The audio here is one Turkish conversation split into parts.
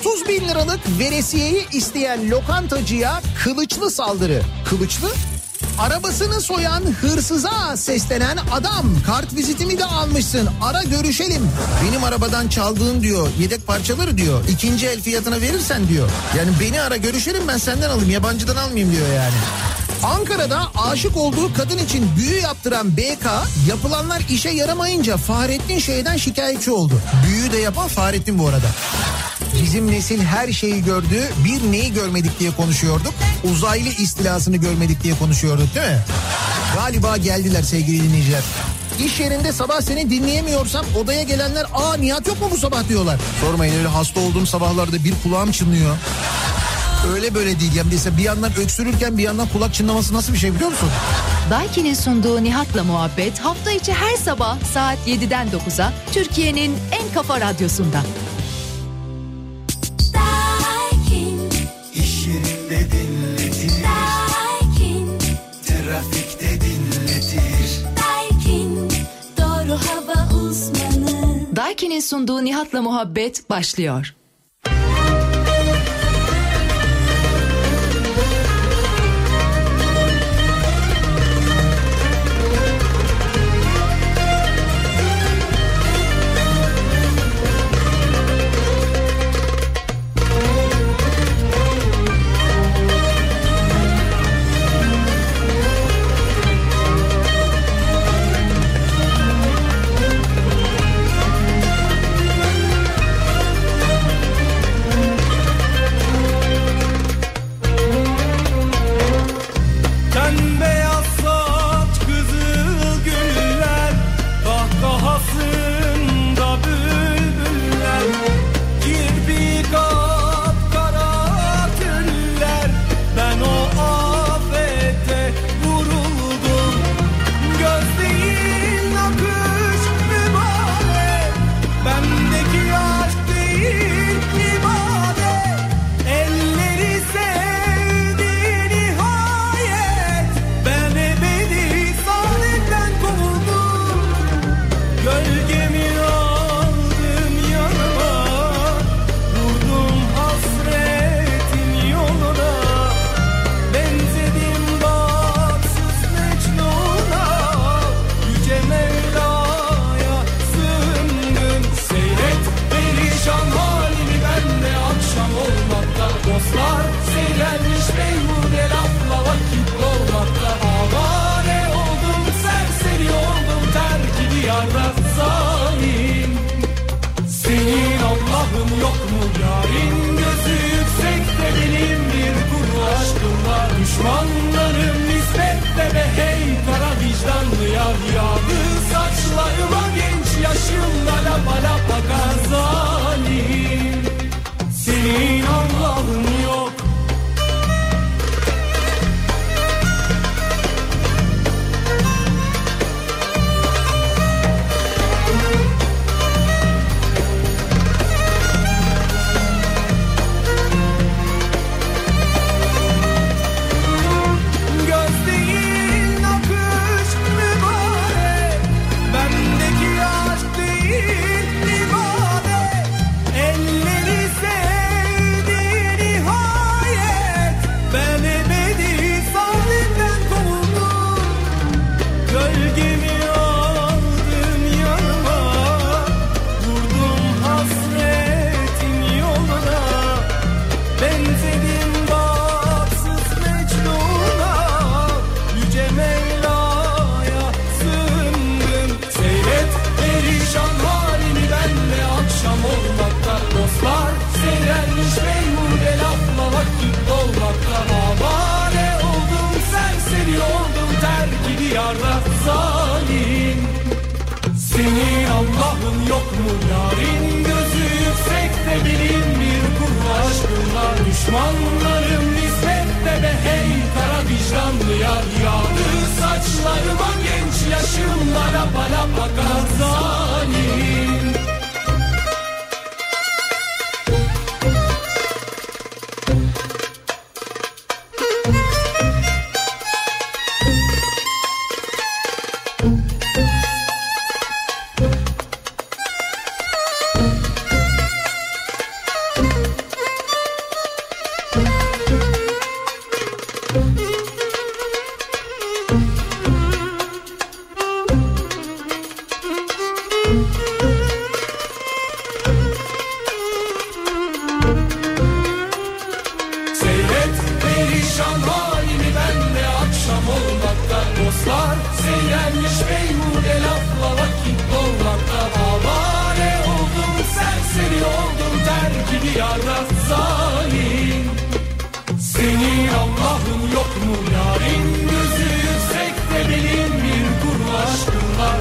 30 bin liralık veresiyeyi isteyen lokantacıya kılıçlı saldırı. Kılıçlı? Arabasını soyan hırsıza seslenen adam kart vizitimi de almışsın ara görüşelim. Benim arabadan çaldığın diyor yedek parçaları diyor ikinci el fiyatına verirsen diyor. Yani beni ara görüşelim ben senden alayım yabancıdan almayayım diyor yani. Ankara'da aşık olduğu kadın için büyü yaptıran BK yapılanlar işe yaramayınca Fahrettin şeyden şikayetçi oldu. Büyüyü de yapan Fahrettin bu arada. Bizim nesil her şeyi gördü. Bir neyi görmedik diye konuşuyorduk. Uzaylı istilasını görmedik diye konuşuyorduk değil mi? Galiba geldiler sevgili dinleyiciler. İş yerinde sabah seni dinleyemiyorsam odaya gelenler aa Nihat yok mu bu sabah diyorlar. Sormayın öyle hasta olduğum sabahlarda bir kulağım çınlıyor. Öyle böyle değil. Yani mesela bir yandan öksürürken bir yandan kulak çınlaması nasıl bir şey biliyor musun? Daiki'nin sunduğu Nihat'la muhabbet hafta içi her sabah saat 7'den 9'a Türkiye'nin en kafa radyosunda. Uzmanı. Daiki'nin sunduğu Nihat'la muhabbet başlıyor. طلبك أرصاني zalim iğrenmiş beyhude lafla vakit dolmakta Avare oldum serseri oldum terk diyarda zalim. Senin Allah'ın yok mu yarim Gözü yüksekte benim bir kuru aşkım var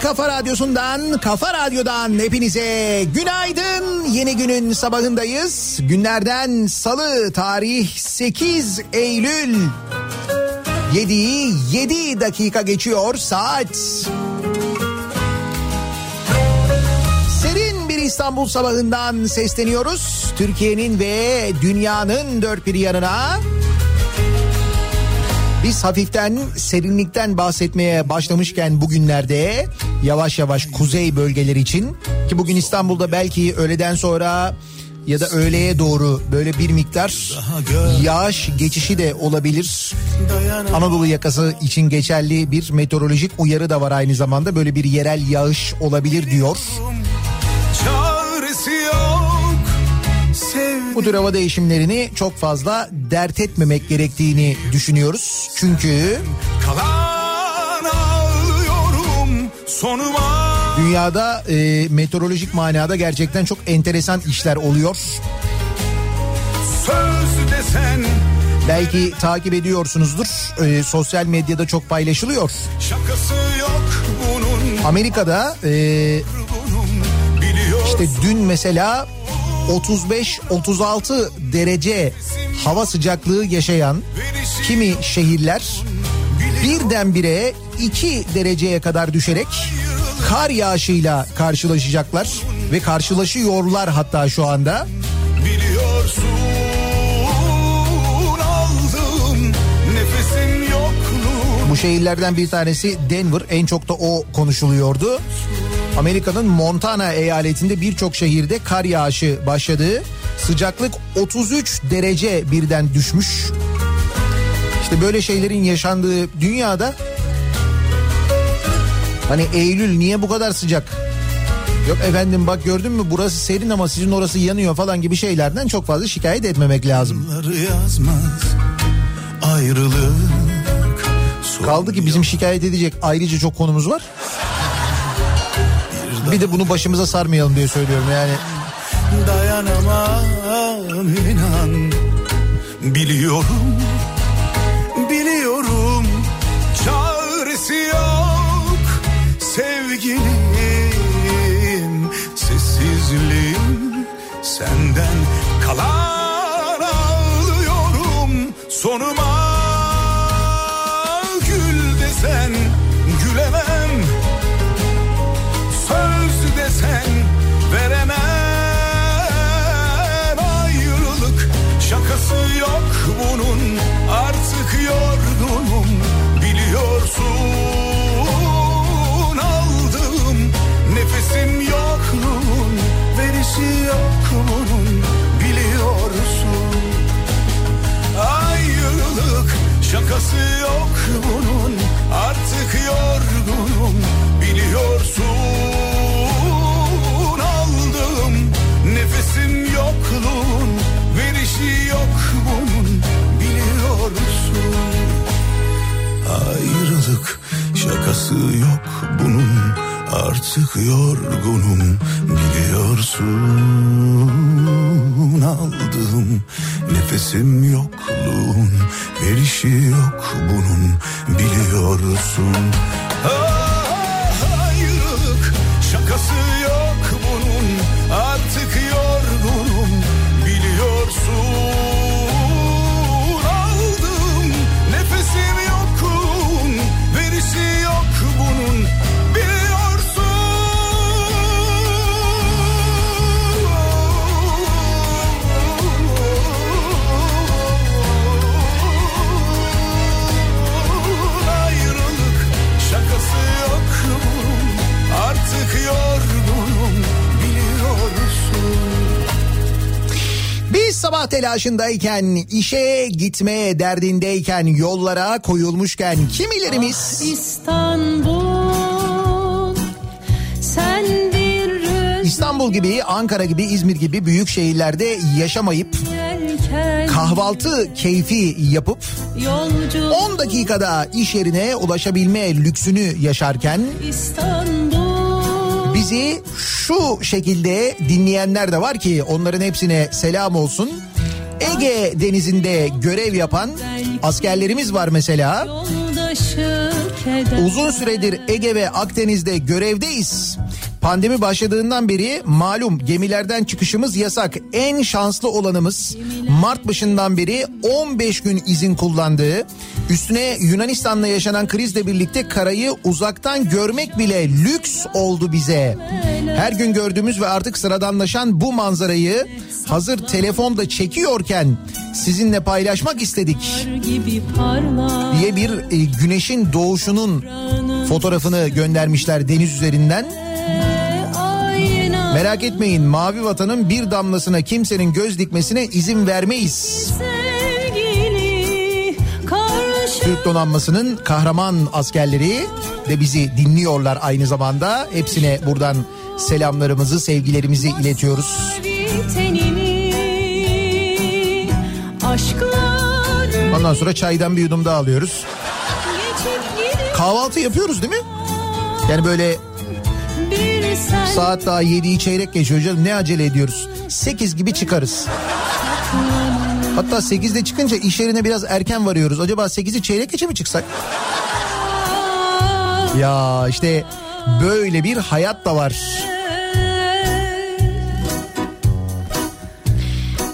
kafa radyosundan, kafa radyodan hepinize günaydın. Yeni günün sabahındayız. Günlerden salı tarih 8 Eylül. 7'yi 7 dakika geçiyor saat. Serin bir İstanbul sabahından sesleniyoruz. Türkiye'nin ve dünyanın dört bir yanına. Biz hafiften serinlikten bahsetmeye başlamışken bugünlerde yavaş yavaş kuzey bölgeleri için ki bugün İstanbul'da belki öğleden sonra ya da öğleye doğru böyle bir miktar yağış geçişi de olabilir. Anadolu yakası için geçerli bir meteorolojik uyarı da var aynı zamanda böyle bir yerel yağış olabilir diyor. Bu tür hava değişimlerini çok fazla dert etmemek gerektiğini düşünüyoruz. Çünkü kalan Sonuma dünyada e, meteorolojik manada gerçekten çok enteresan işler oluyor. söz desen Belki takip ediyorsunuzdur. E, sosyal medyada çok paylaşılıyor. Şakası yok bunun Amerika'da e, bunun işte dün mesela 35-36 derece hava sıcaklığı yaşayan kimi şehirler birdenbire 2 dereceye kadar düşerek kar yağışıyla karşılaşacaklar ve karşılaşıyorlar hatta şu anda. Biliyorsun aldım Bu şehirlerden bir tanesi Denver en çok da o konuşuluyordu. Amerika'nın Montana eyaletinde birçok şehirde kar yağışı başladı. Sıcaklık 33 derece birden düşmüş. İşte böyle şeylerin yaşandığı dünyada hani Eylül niye bu kadar sıcak? Yok efendim bak gördün mü burası serin ama sizin orası yanıyor falan gibi şeylerden çok fazla şikayet etmemek lazım. Yazmaz Ayrılık Kaldı ki bizim şikayet edecek ayrıca çok konumuz var. Bir de bunu başımıza sarmayalım diye söylüyorum yani. Dayanamam inan Biliyorum artık yorgunum biliyorsun. Aldım nefesim yokluğun verişi yok bunun biliyorsun telaşındayken, işe gitmeye derdindeyken, yollara koyulmuşken kimilerimiz İstanbul sen bir rüzgar İstanbul gibi, Ankara gibi, İzmir gibi büyük şehirlerde yaşamayıp kahvaltı keyfi yapıp Yolcu 10 dakikada iş yerine ulaşabilme lüksünü yaşarken bizi şu şekilde dinleyenler de var ki onların hepsine selam olsun. Ege denizinde görev yapan askerlerimiz var mesela. Uzun süredir Ege ve Akdeniz'de görevdeyiz. Pandemi başladığından beri malum gemilerden çıkışımız yasak. En şanslı olanımız Mart başından beri 15 gün izin kullandığı, üstüne Yunanistan'la yaşanan krizle birlikte karayı uzaktan görmek bile lüks oldu bize. Her gün gördüğümüz ve artık sıradanlaşan bu manzarayı hazır telefonda çekiyorken sizinle paylaşmak istedik diye bir e, güneşin doğuşunun fotoğrafını göndermişler deniz üzerinden. Merak etmeyin mavi vatanın bir damlasına kimsenin göz dikmesine izin vermeyiz. Karşı Türk donanmasının kahraman askerleri de bizi dinliyorlar aynı zamanda. Hepsine buradan selamlarımızı, sevgilerimizi iletiyoruz. Ondan sonra çaydan bir yudum daha alıyoruz. Kahvaltı yapıyoruz değil mi? Yani böyle saat daha 7'yi çeyrek geçiyor canım ne acele ediyoruz. 8 gibi çıkarız. Hatta 8'de çıkınca iş yerine biraz erken varıyoruz. Acaba 8'i çeyrek geçe mi çıksak? Ya işte böyle bir hayat da var.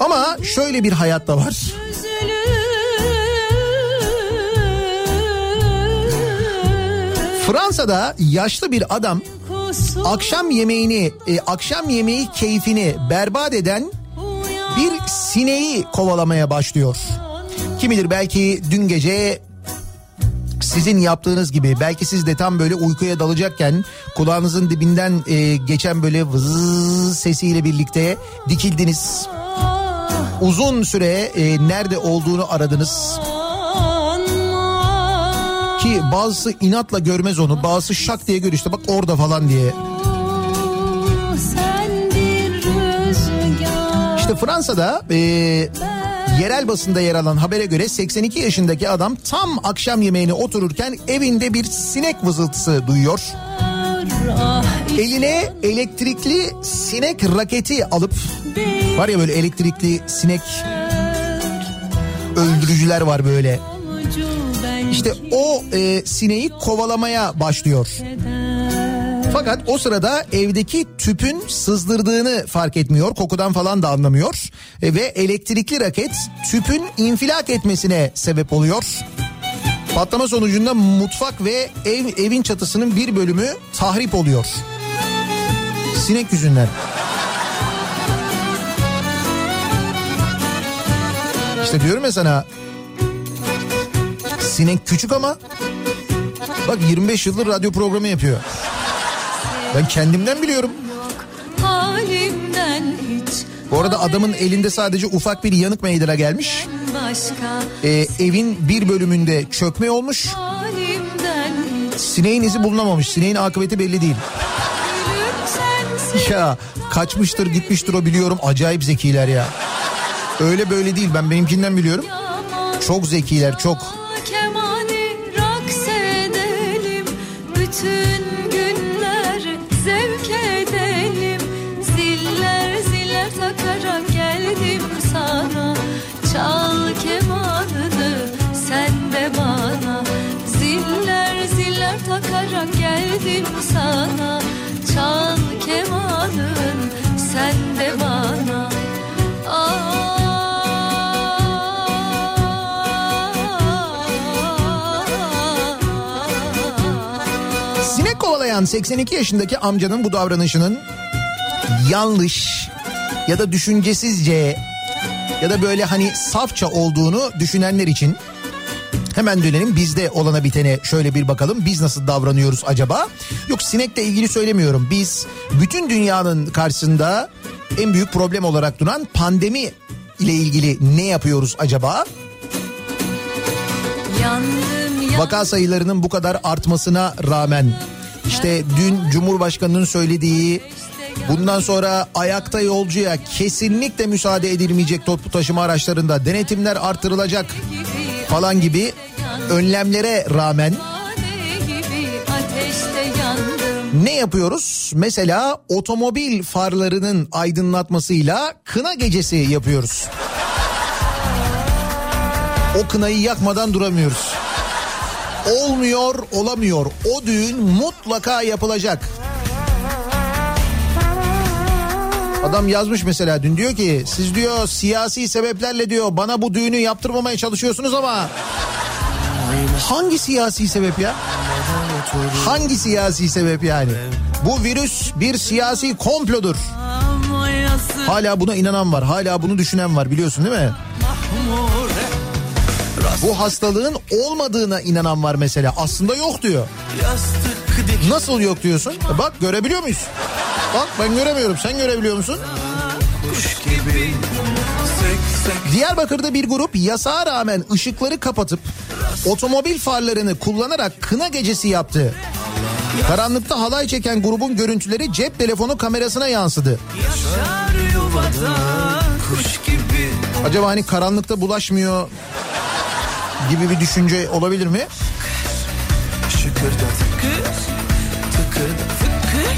Ama şöyle bir hayat da var. Fransa'da yaşlı bir adam akşam yemeğini, e, akşam yemeği keyfini berbat eden bir sineği kovalamaya başlıyor. Kim bilir belki dün gece sizin yaptığınız gibi belki siz de tam böyle uykuya dalacakken kulağınızın dibinden e, geçen böyle vız sesiyle birlikte dikildiniz. Uzun süre e, nerede olduğunu aradınız. Ki bazısı inatla görmez onu bazısı şak diye gör işte bak orada falan diye. Fransa'da e, yerel basında yer alan habere göre 82 yaşındaki adam tam akşam yemeğine otururken evinde bir sinek vızıltısı duyuyor. Eline elektrikli sinek raketi alıp var ya böyle elektrikli sinek öldürücüler var böyle. İşte o e, sineği kovalamaya başlıyor. Fakat o sırada evdeki tüpün sızdırdığını fark etmiyor. Kokudan falan da anlamıyor. E, ve elektrikli raket tüpün infilak etmesine sebep oluyor. Patlama sonucunda mutfak ve ev evin çatısının bir bölümü tahrip oluyor. Sinek yüzünden. İşte diyorum ya sana sinek küçük ama bak 25 yıldır radyo programı yapıyor. Ben kendimden biliyorum. Bu arada adamın elinde sadece ufak bir yanık meydana gelmiş. Ee, evin bir bölümünde çökme olmuş. Sineğin izi bulunamamış. Sineğin akıbeti belli değil. Ya kaçmıştır gitmiştir o biliyorum. Acayip zekiler ya. Öyle böyle değil ben benimkinden biliyorum. Çok zekiler çok. Kovalayan 82 yaşındaki amcanın bu davranışının yanlış ya da düşüncesizce ya da böyle hani safça olduğunu düşünenler için hemen dönelim bizde olana bitene şöyle bir bakalım biz nasıl davranıyoruz acaba? Yok sinekle ilgili söylemiyorum biz bütün dünyanın karşısında en büyük problem olarak duran pandemi ile ilgili ne yapıyoruz acaba? Yandım Vaka sayılarının bu kadar artmasına rağmen işte dün Cumhurbaşkanı'nın söylediği Bundan sonra ayakta yolcuya kesinlikle müsaade edilmeyecek toplu taşıma araçlarında denetimler artırılacak falan gibi önlemlere rağmen ne yapıyoruz? Mesela otomobil farlarının aydınlatmasıyla kına gecesi yapıyoruz. O kınayı yakmadan duramıyoruz. Olmuyor, olamıyor. O düğün mutlaka yapılacak. Adam yazmış mesela dün diyor ki siz diyor siyasi sebeplerle diyor bana bu düğünü yaptırmamaya çalışıyorsunuz ama hangi siyasi sebep ya? Hangi siyasi sebep yani? Bu virüs bir siyasi komplodur. Hala buna inanan var. Hala bunu düşünen var biliyorsun değil mi? Bu hastalığın olmadığına inanan var mesela. Aslında yok diyor. Nasıl yok diyorsun? E bak görebiliyor muyuz? Bak ben göremiyorum. Sen görebiliyor musun? kuş gibi Diyarbakır'da bir grup yasağa rağmen ışıkları kapatıp otomobil farlarını kullanarak kına gecesi yaptı. Karanlıkta halay çeken grubun görüntüleri cep telefonu kamerasına yansıdı. Yuvada Acaba hani karanlıkta bulaşmıyor gibi bir düşünce olabilir mi? Şıkırda tıkır Tıkırda fıkır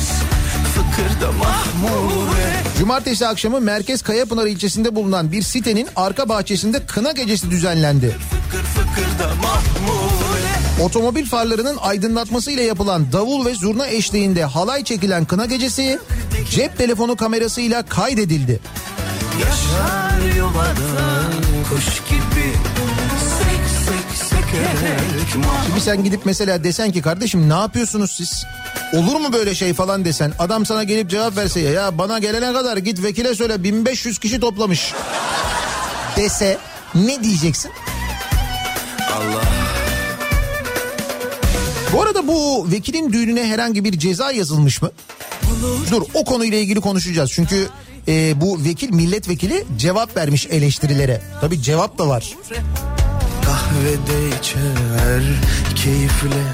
Fıkırda mahmure Cumartesi akşamı Merkez Kayapınar ilçesinde bulunan bir sitenin arka bahçesinde kına gecesi düzenlendi. Fıkır fıkırda mahmure Otomobil farlarının aydınlatmasıyla yapılan davul ve zurna eşliğinde halay çekilen kına gecesi cep telefonu kamerasıyla kaydedildi. Yaşar yuvada kuş gibi Şimdi sen gidip mesela desen ki kardeşim ne yapıyorsunuz siz? Olur mu böyle şey falan desen adam sana gelip cevap verse ya, ya bana gelene kadar git vekile söyle 1500 kişi toplamış dese ne diyeceksin? Allah Bu arada bu vekilin düğününe herhangi bir ceza yazılmış mı? Dur o konuyla ilgili konuşacağız çünkü e, bu vekil milletvekili cevap vermiş eleştirilere. Tabi cevap da var. Kahvede içer keyifle.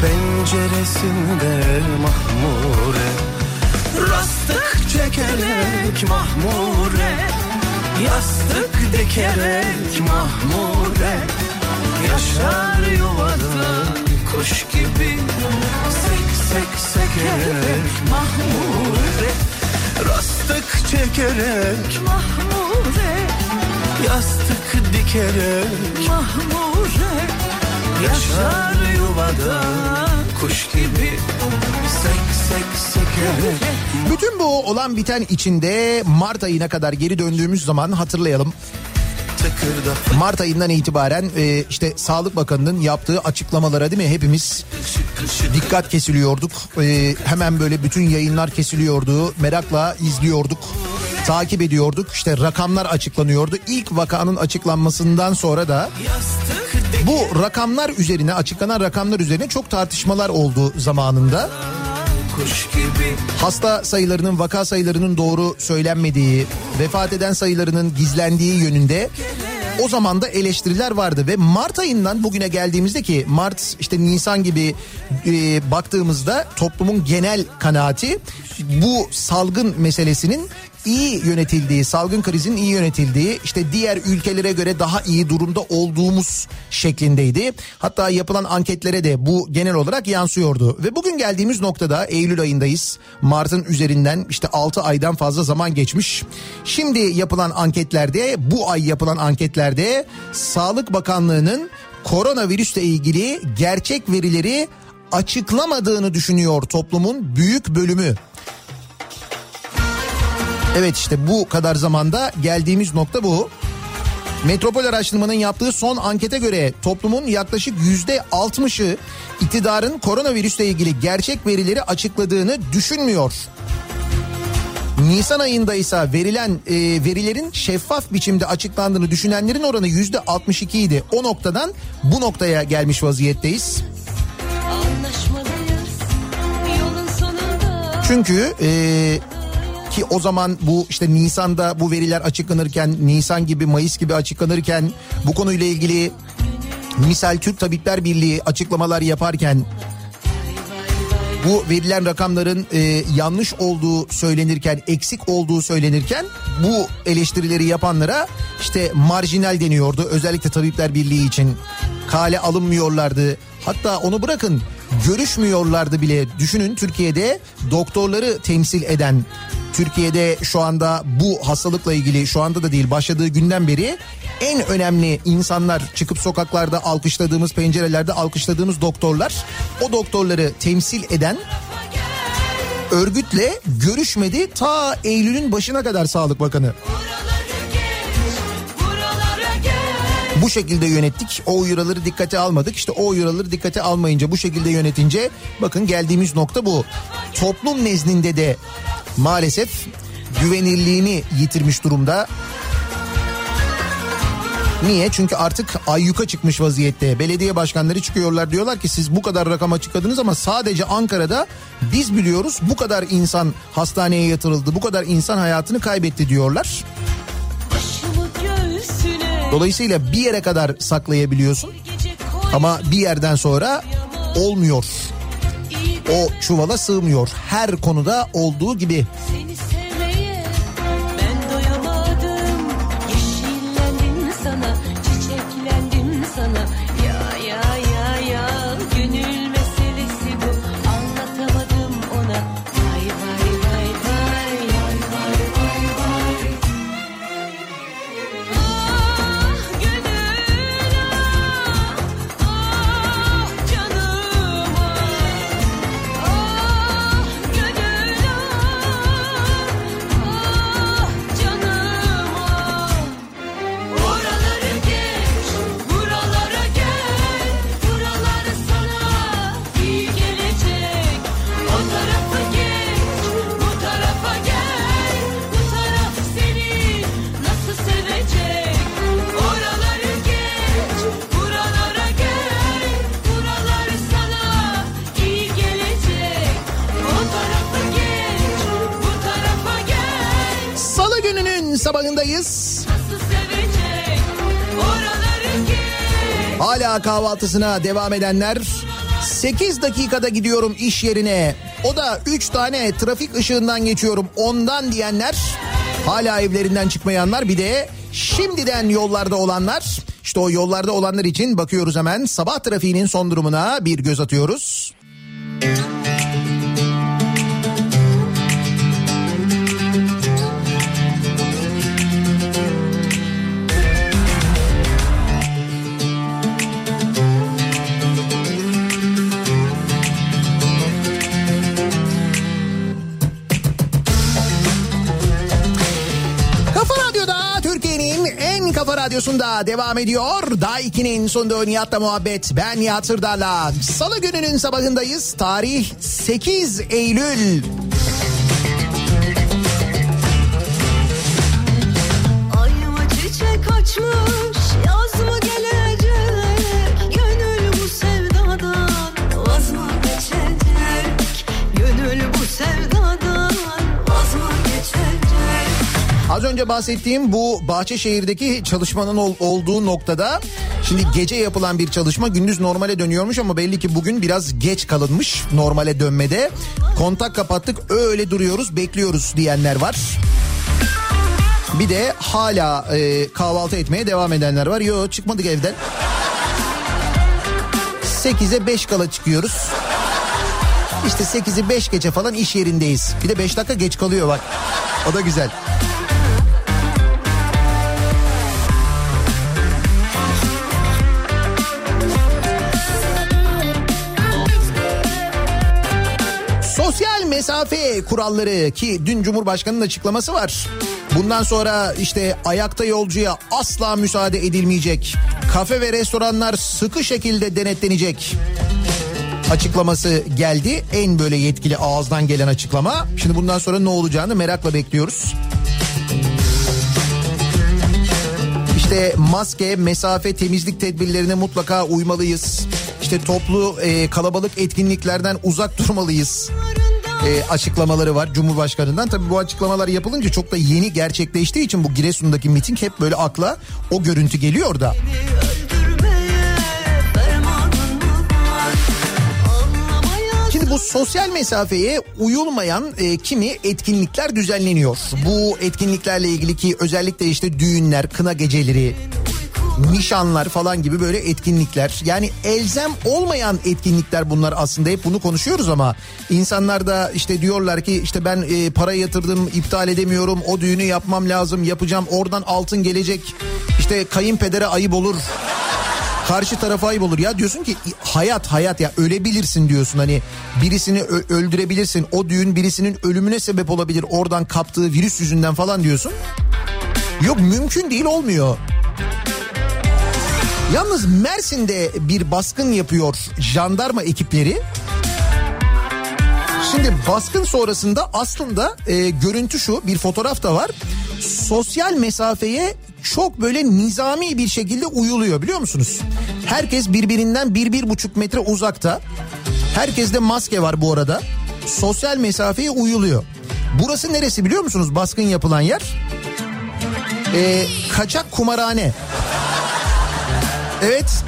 Penceresinde mahmure. Rastık çekerek mahmure. Yastık dikerek mahmure. Yaşar yuvada kuş gibi. Sek sek sekerek mahmure. Rastık çekerek Mahmure Yastık dikerek Mahmure Yaşar yuvada kuş gibi Sek sek sekerek Bütün bu olan biten içinde Mart ayına kadar geri döndüğümüz zaman hatırlayalım. Mart ayından itibaren e, işte Sağlık Bakanı'nın yaptığı açıklamalara değil mi hepimiz dikkat kesiliyorduk. E, hemen böyle bütün yayınlar kesiliyordu. Merakla izliyorduk. Takip ediyorduk. İşte rakamlar açıklanıyordu. İlk vakanın açıklanmasından sonra da bu rakamlar üzerine açıklanan rakamlar üzerine çok tartışmalar oldu zamanında. Hasta sayılarının vaka sayılarının doğru söylenmediği, vefat eden sayılarının gizlendiği yönünde o zaman da eleştiriler vardı ve Mart ayından bugüne geldiğimizde ki Mart işte Nisan gibi e, baktığımızda toplumun genel kanaati bu salgın meselesinin iyi yönetildiği, salgın krizin iyi yönetildiği, işte diğer ülkelere göre daha iyi durumda olduğumuz şeklindeydi. Hatta yapılan anketlere de bu genel olarak yansıyordu. Ve bugün geldiğimiz noktada Eylül ayındayız. Mart'ın üzerinden işte 6 aydan fazla zaman geçmiş. Şimdi yapılan anketlerde, bu ay yapılan anketlerde Sağlık Bakanlığı'nın koronavirüsle ilgili gerçek verileri açıklamadığını düşünüyor toplumun büyük bölümü. Evet işte bu kadar zamanda geldiğimiz nokta bu. Metropol araştırmanın yaptığı son ankete göre toplumun yaklaşık yüzde altmışı iktidarın koronavirüsle ilgili gerçek verileri açıkladığını düşünmüyor. Nisan ayında ise verilen e, verilerin şeffaf biçimde açıklandığını düşünenlerin oranı yüzde 62 idi. O noktadan bu noktaya gelmiş vaziyetteyiz. Çünkü e, ki o zaman bu işte Nisan'da bu veriler açıklanırken Nisan gibi Mayıs gibi açıklanırken bu konuyla ilgili misal Türk Tabipler Birliği açıklamalar yaparken bu verilen rakamların e, yanlış olduğu söylenirken, eksik olduğu söylenirken bu eleştirileri yapanlara işte marjinal deniyordu. Özellikle Tabipler Birliği için kale alınmıyorlardı. Hatta onu bırakın görüşmüyorlardı bile. Düşünün Türkiye'de doktorları temsil eden Türkiye'de şu anda bu hastalıkla ilgili şu anda da değil başladığı günden beri en önemli insanlar çıkıp sokaklarda alkışladığımız pencerelerde alkışladığımız doktorlar o doktorları temsil eden örgütle görüşmedi ta Eylül'ün başına kadar Sağlık Bakanı. Bu şekilde yönettik. O uyarıları dikkate almadık. İşte o uyarıları dikkate almayınca bu şekilde yönetince bakın geldiğimiz nokta bu. Toplum nezdinde de maalesef güvenirliğini yitirmiş durumda. Niye? Çünkü artık ayyuka çıkmış vaziyette. Belediye başkanları çıkıyorlar diyorlar ki siz bu kadar rakam açıkladınız ama sadece Ankara'da biz biliyoruz bu kadar insan hastaneye yatırıldı. Bu kadar insan hayatını kaybetti diyorlar. Dolayısıyla bir yere kadar saklayabiliyorsun ama bir yerden sonra olmuyor. O çuvala sığmıyor. Her konuda olduğu gibi. Kahvaltısına devam edenler 8 dakikada gidiyorum iş yerine. O da 3 tane trafik ışığından geçiyorum ondan diyenler. Hala evlerinden çıkmayanlar bir de şimdiden yollarda olanlar. İşte o yollarda olanlar için bakıyoruz hemen sabah trafiğinin son durumuna bir göz atıyoruz. Radyosunda devam ediyor. Daiki'nin sunduğu Nihat'la muhabbet. Ben Nihat Sırdar'la. Salı gününün sabahındayız. Tarih 8 Eylül. Ay mı çiçek açmış Az önce bahsettiğim bu Bahçeşehir'deki çalışmanın ol- olduğu noktada şimdi gece yapılan bir çalışma gündüz normale dönüyormuş ama belli ki bugün biraz geç kalınmış normale dönmede. Kontak kapattık öyle duruyoruz bekliyoruz diyenler var. Bir de hala e, kahvaltı etmeye devam edenler var. Yo çıkmadık evden. 8'e 5 kala çıkıyoruz. İşte 8'i 5 gece falan iş yerindeyiz. Bir de 5 dakika geç kalıyor bak. O da güzel. Mesafe kuralları ki dün Cumhurbaşkanı'nın açıklaması var. Bundan sonra işte ayakta yolcuya asla müsaade edilmeyecek. Kafe ve restoranlar sıkı şekilde denetlenecek. Açıklaması geldi. En böyle yetkili ağızdan gelen açıklama. Şimdi bundan sonra ne olacağını merakla bekliyoruz. İşte maske, mesafe, temizlik tedbirlerine mutlaka uymalıyız. İşte toplu e, kalabalık etkinliklerden uzak durmalıyız. E, açıklamaları var Cumhurbaşkanı'ndan. Tabii bu açıklamalar yapılınca çok da yeni gerçekleştiği için bu Giresun'daki miting hep böyle akla o görüntü geliyor da. Şimdi bu sosyal mesafeye uyulmayan e, kimi etkinlikler düzenleniyor. Bu etkinliklerle ilgili ki özellikle işte düğünler, kına geceleri, nişanlar falan gibi böyle etkinlikler. Yani elzem olmayan etkinlikler bunlar aslında hep bunu konuşuyoruz ama insanlar da işte diyorlar ki işte ben e, para yatırdım iptal edemiyorum o düğünü yapmam lazım yapacağım oradan altın gelecek işte kayınpedere ayıp olur karşı tarafa ayıp olur. Ya diyorsun ki hayat hayat ya ölebilirsin diyorsun hani birisini öldürebilirsin. O düğün birisinin ölümüne sebep olabilir oradan kaptığı virüs yüzünden falan diyorsun. Yok mümkün değil olmuyor. Yalnız Mersin'de bir baskın yapıyor jandarma ekipleri. Şimdi baskın sonrasında aslında e, görüntü şu bir fotoğraf da var. Sosyal mesafeye çok böyle nizami bir şekilde uyuluyor biliyor musunuz? Herkes birbirinden bir bir buçuk metre uzakta. Herkeste maske var bu arada. Sosyal mesafeye uyuluyor. Burası neresi biliyor musunuz baskın yapılan yer? E, kaçak kumarhane. Evet.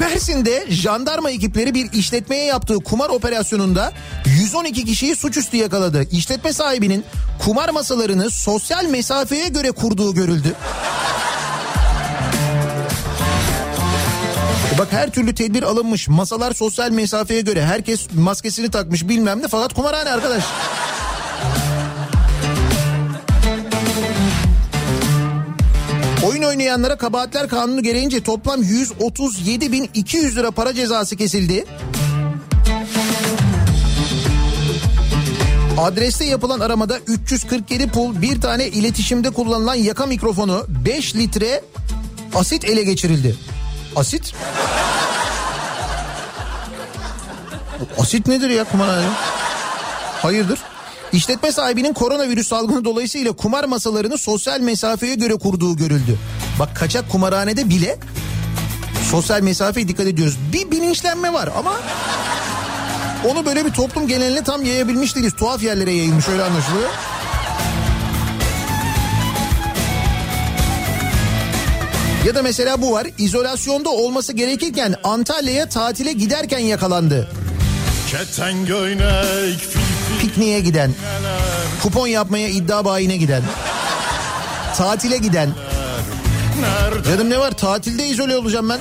Mersin'de jandarma ekipleri bir işletmeye yaptığı kumar operasyonunda 112 kişiyi suçüstü yakaladı. İşletme sahibinin kumar masalarını sosyal mesafeye göre kurduğu görüldü. E Bak her türlü tedbir alınmış. Masalar sosyal mesafeye göre. Herkes maskesini takmış bilmem ne fakat kumarhane arkadaş. Oyun oynayanlara kabahatler kanunu gereğince toplam 137.200 lira para cezası kesildi. Adreste yapılan aramada 347 pul bir tane iletişimde kullanılan yaka mikrofonu 5 litre asit ele geçirildi. Asit? Asit nedir ya kumarhane? Hayırdır? İşletme sahibinin koronavirüs salgını dolayısıyla kumar masalarını sosyal mesafeye göre kurduğu görüldü. Bak kaçak kumarhanede bile sosyal mesafeye dikkat ediyoruz. Bir bilinçlenme var ama onu böyle bir toplum geneline tam yayabilmiş değiliz. Tuhaf yerlere yayılmış öyle anlaşılıyor. Ya da mesela bu var. İzolasyonda olması gerekirken Antalya'ya tatile giderken yakalandı. Keten göynek Pikniğe giden, kupon yapmaya iddia bayine giden, tatile giden. Dedim ne var tatilde izole olacağım ben.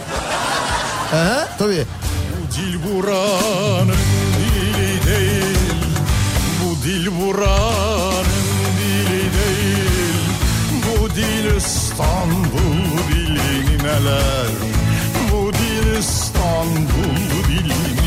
Aha, tabii. bu dil buranın dili değil Bu dil buranın dili değil Bu dil İstanbul dili neler Bu dil İstanbul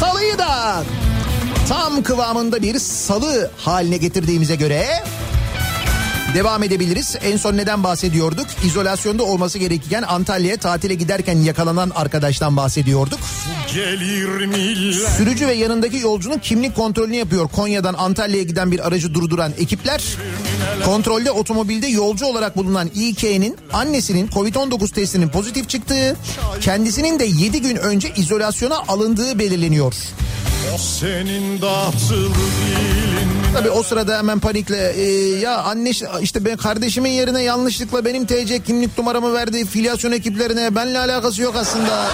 Salıyı da tam kıvamında bir salı haline getirdiğimize göre devam edebiliriz. En son neden bahsediyorduk? İzolasyonda olması gerekirken Antalya'ya tatile giderken yakalanan arkadaştan bahsediyorduk. Sürücü ve yanındaki yolcunun kimlik kontrolünü yapıyor. Konya'dan Antalya'ya giden bir aracı durduran ekipler kontrolde otomobilde yolcu olarak bulunan İK'nin annesinin Covid-19 testinin pozitif çıktığı, kendisinin de 7 gün önce izolasyona alındığı belirleniyor. O senin dağıtılı dilin Tabii o sırada hemen panikle e, ya anne işte ben kardeşimin yerine yanlışlıkla benim TC kimlik numaramı verdi filyasyon ekiplerine benle alakası yok aslında.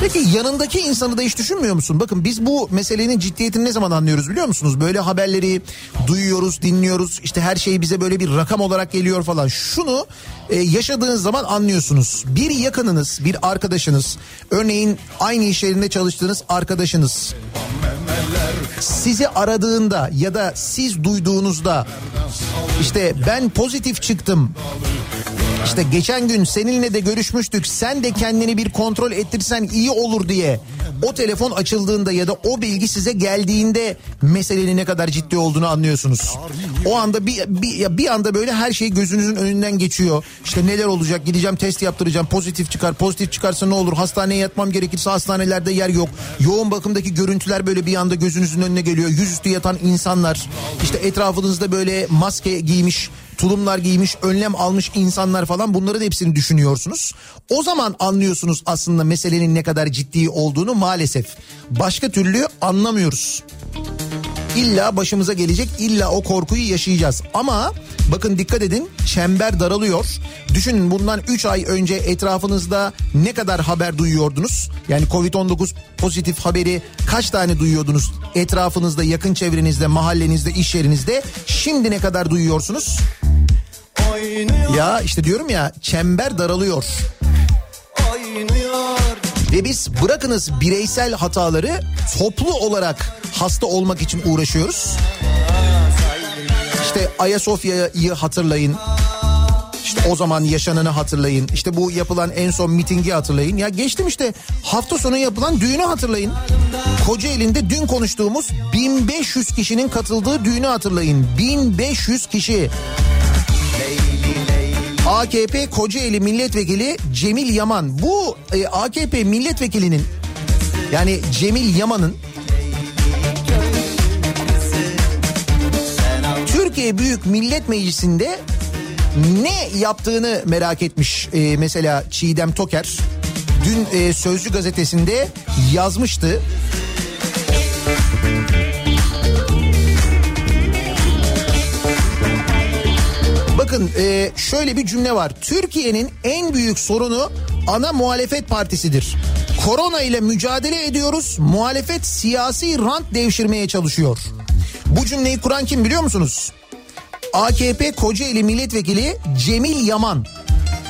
Peki yanındaki insanı da hiç düşünmüyor musun? Bakın biz bu meselenin ciddiyetini ne zaman anlıyoruz biliyor musunuz? Böyle haberleri duyuyoruz, dinliyoruz. İşte her şey bize böyle bir rakam olarak geliyor falan. Şunu e, yaşadığınız zaman anlıyorsunuz. Bir yakınınız, bir arkadaşınız, örneğin aynı iş yerinde çalıştığınız arkadaşınız sizi aradığında ya da siz duyduğunuzda işte ben pozitif çıktım. İşte geçen gün seninle de görüşmüştük. Sen de kendini bir kontrol ettirsen iyi olur diye o telefon açıldığında ya da o bilgi size geldiğinde meselenin ne kadar ciddi olduğunu anlıyorsunuz. O anda bir, bir, bir anda böyle her şey gözünüzün önünden geçiyor. İşte neler olacak gideceğim test yaptıracağım pozitif çıkar pozitif çıkarsa ne olur hastaneye yatmam gerekirse hastanelerde yer yok. Yoğun bakımdaki görüntüler böyle bir anda gözünüzün önüne geliyor. Yüzüstü yatan insanlar işte etrafınızda böyle maske giymiş tulumlar giymiş, önlem almış insanlar falan bunların hepsini düşünüyorsunuz. O zaman anlıyorsunuz aslında meselenin ne kadar ciddi olduğunu maalesef. Başka türlü anlamıyoruz. İlla başımıza gelecek, illa o korkuyu yaşayacağız. Ama bakın dikkat edin çember daralıyor. Düşünün bundan 3 ay önce etrafınızda ne kadar haber duyuyordunuz? Yani Covid-19 pozitif haberi kaç tane duyuyordunuz? Etrafınızda, yakın çevrenizde, mahallenizde, iş yerinizde. Şimdi ne kadar duyuyorsunuz? Ya işte diyorum ya çember daralıyor. Ve biz bırakınız bireysel hataları toplu olarak hasta olmak için uğraşıyoruz. İşte Ayasofya'yı hatırlayın. İşte o zaman yaşananı hatırlayın. İşte bu yapılan en son mitingi hatırlayın. Ya geçtim işte hafta sonu yapılan düğünü hatırlayın. Kocaeli'nde dün konuştuğumuz 1500 kişinin katıldığı düğünü hatırlayın. 1500 kişi. AKP Kocaeli Milletvekili Cemil Yaman. Bu e, AKP milletvekilinin yani Cemil Yaman'ın Türkiye Büyük Millet Meclisi'nde ne yaptığını merak etmiş e, mesela Çiğdem Toker. Dün e, Sözcü gazetesinde yazmıştı. Bakın e, şöyle bir cümle var. Türkiye'nin en büyük sorunu ana muhalefet partisidir. Korona ile mücadele ediyoruz. Muhalefet siyasi rant devşirmeye çalışıyor. Bu cümleyi kuran kim biliyor musunuz? AKP Kocaeli Milletvekili Cemil Yaman.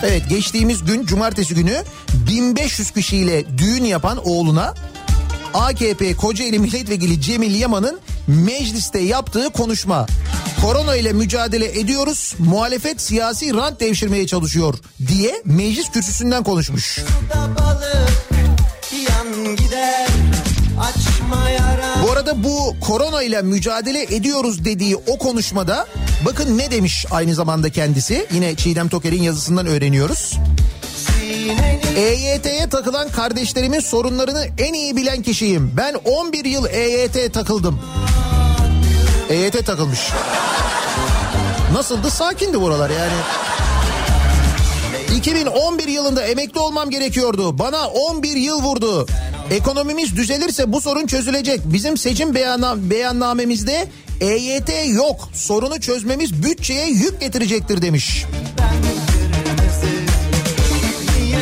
Evet geçtiğimiz gün cumartesi günü 1500 kişiyle düğün yapan oğluna AKP Kocaeli Milletvekili Cemil Yaman'ın mecliste yaptığı konuşma. Korona ile mücadele ediyoruz. Muhalefet siyasi rant devşirmeye çalışıyor diye meclis kürsüsünden konuşmuş. Bu arada bu korona ile mücadele ediyoruz dediği o konuşmada bakın ne demiş aynı zamanda kendisi. Yine Çiğdem Toker'in yazısından öğreniyoruz. EYT'ye takılan kardeşlerimin sorunlarını en iyi bilen kişiyim. Ben 11 yıl EYT takıldım. EYT takılmış. Nasıldı? Sakindi buralar yani. 2011 yılında emekli olmam gerekiyordu. Bana 11 yıl vurdu. Ekonomimiz düzelirse bu sorun çözülecek. Bizim seçim beyanna beyannamemizde EYT yok. Sorunu çözmemiz bütçeye yük getirecektir demiş.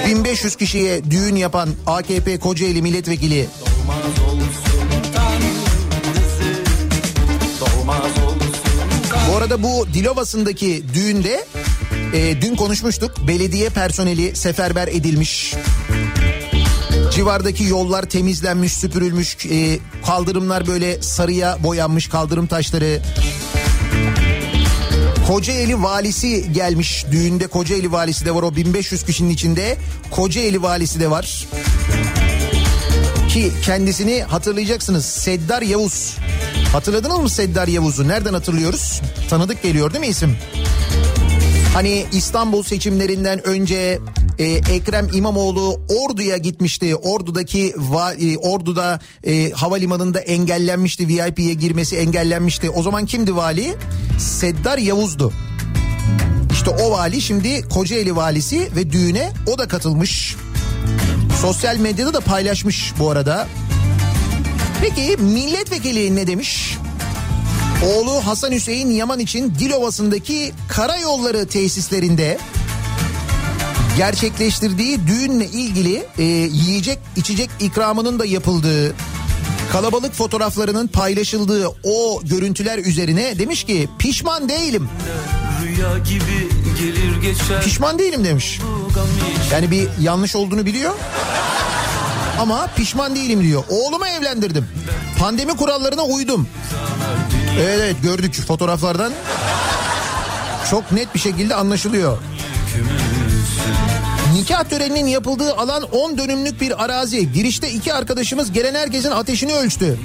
1500 kişiye düğün yapan AKP Kocaeli milletvekili Bu arada bu Dilovası'ndaki düğünde e, dün konuşmuştuk. Belediye personeli seferber edilmiş. Civardaki yollar temizlenmiş, süpürülmüş. E, kaldırımlar böyle sarıya boyanmış kaldırım taşları. Kocaeli valisi gelmiş. Düğünde Kocaeli valisi de var o 1500 kişinin içinde. Kocaeli valisi de var. Ki kendisini hatırlayacaksınız. Seddar Yavuz. Hatırladınız mı Seddar Yavuz'u? Nereden hatırlıyoruz? Tanıdık geliyor değil mi isim? Hani İstanbul seçimlerinden önce e, Ekrem İmamoğlu Ordu'ya gitmişti. Ordu'daki va, e, Ordu'da e, havalimanında engellenmişti. VIP'ye girmesi engellenmişti. O zaman kimdi vali? Seddar Yavuz'du. İşte o vali şimdi Kocaeli valisi ve düğüne o da katılmış. Sosyal medyada da paylaşmış bu arada. Peki milletvekili ne demiş? Oğlu Hasan Hüseyin Yaman için Dilovası'ndaki karayolları tesislerinde gerçekleştirdiği düğünle ilgili e, yiyecek içecek ikramının da yapıldığı kalabalık fotoğraflarının paylaşıldığı o görüntüler üzerine demiş ki pişman değilim. Rüya gibi gelir geçer. Pişman değilim demiş. Yani bir yanlış olduğunu biliyor. Ama pişman değilim diyor. Oğlumu evlendirdim. Pandemi kurallarına uydum. Evet evet gördük fotoğraflardan. Çok net bir şekilde anlaşılıyor. Nikah töreninin yapıldığı alan 10 dönümlük bir arazi. Girişte iki arkadaşımız gelen herkesin ateşini ölçtü.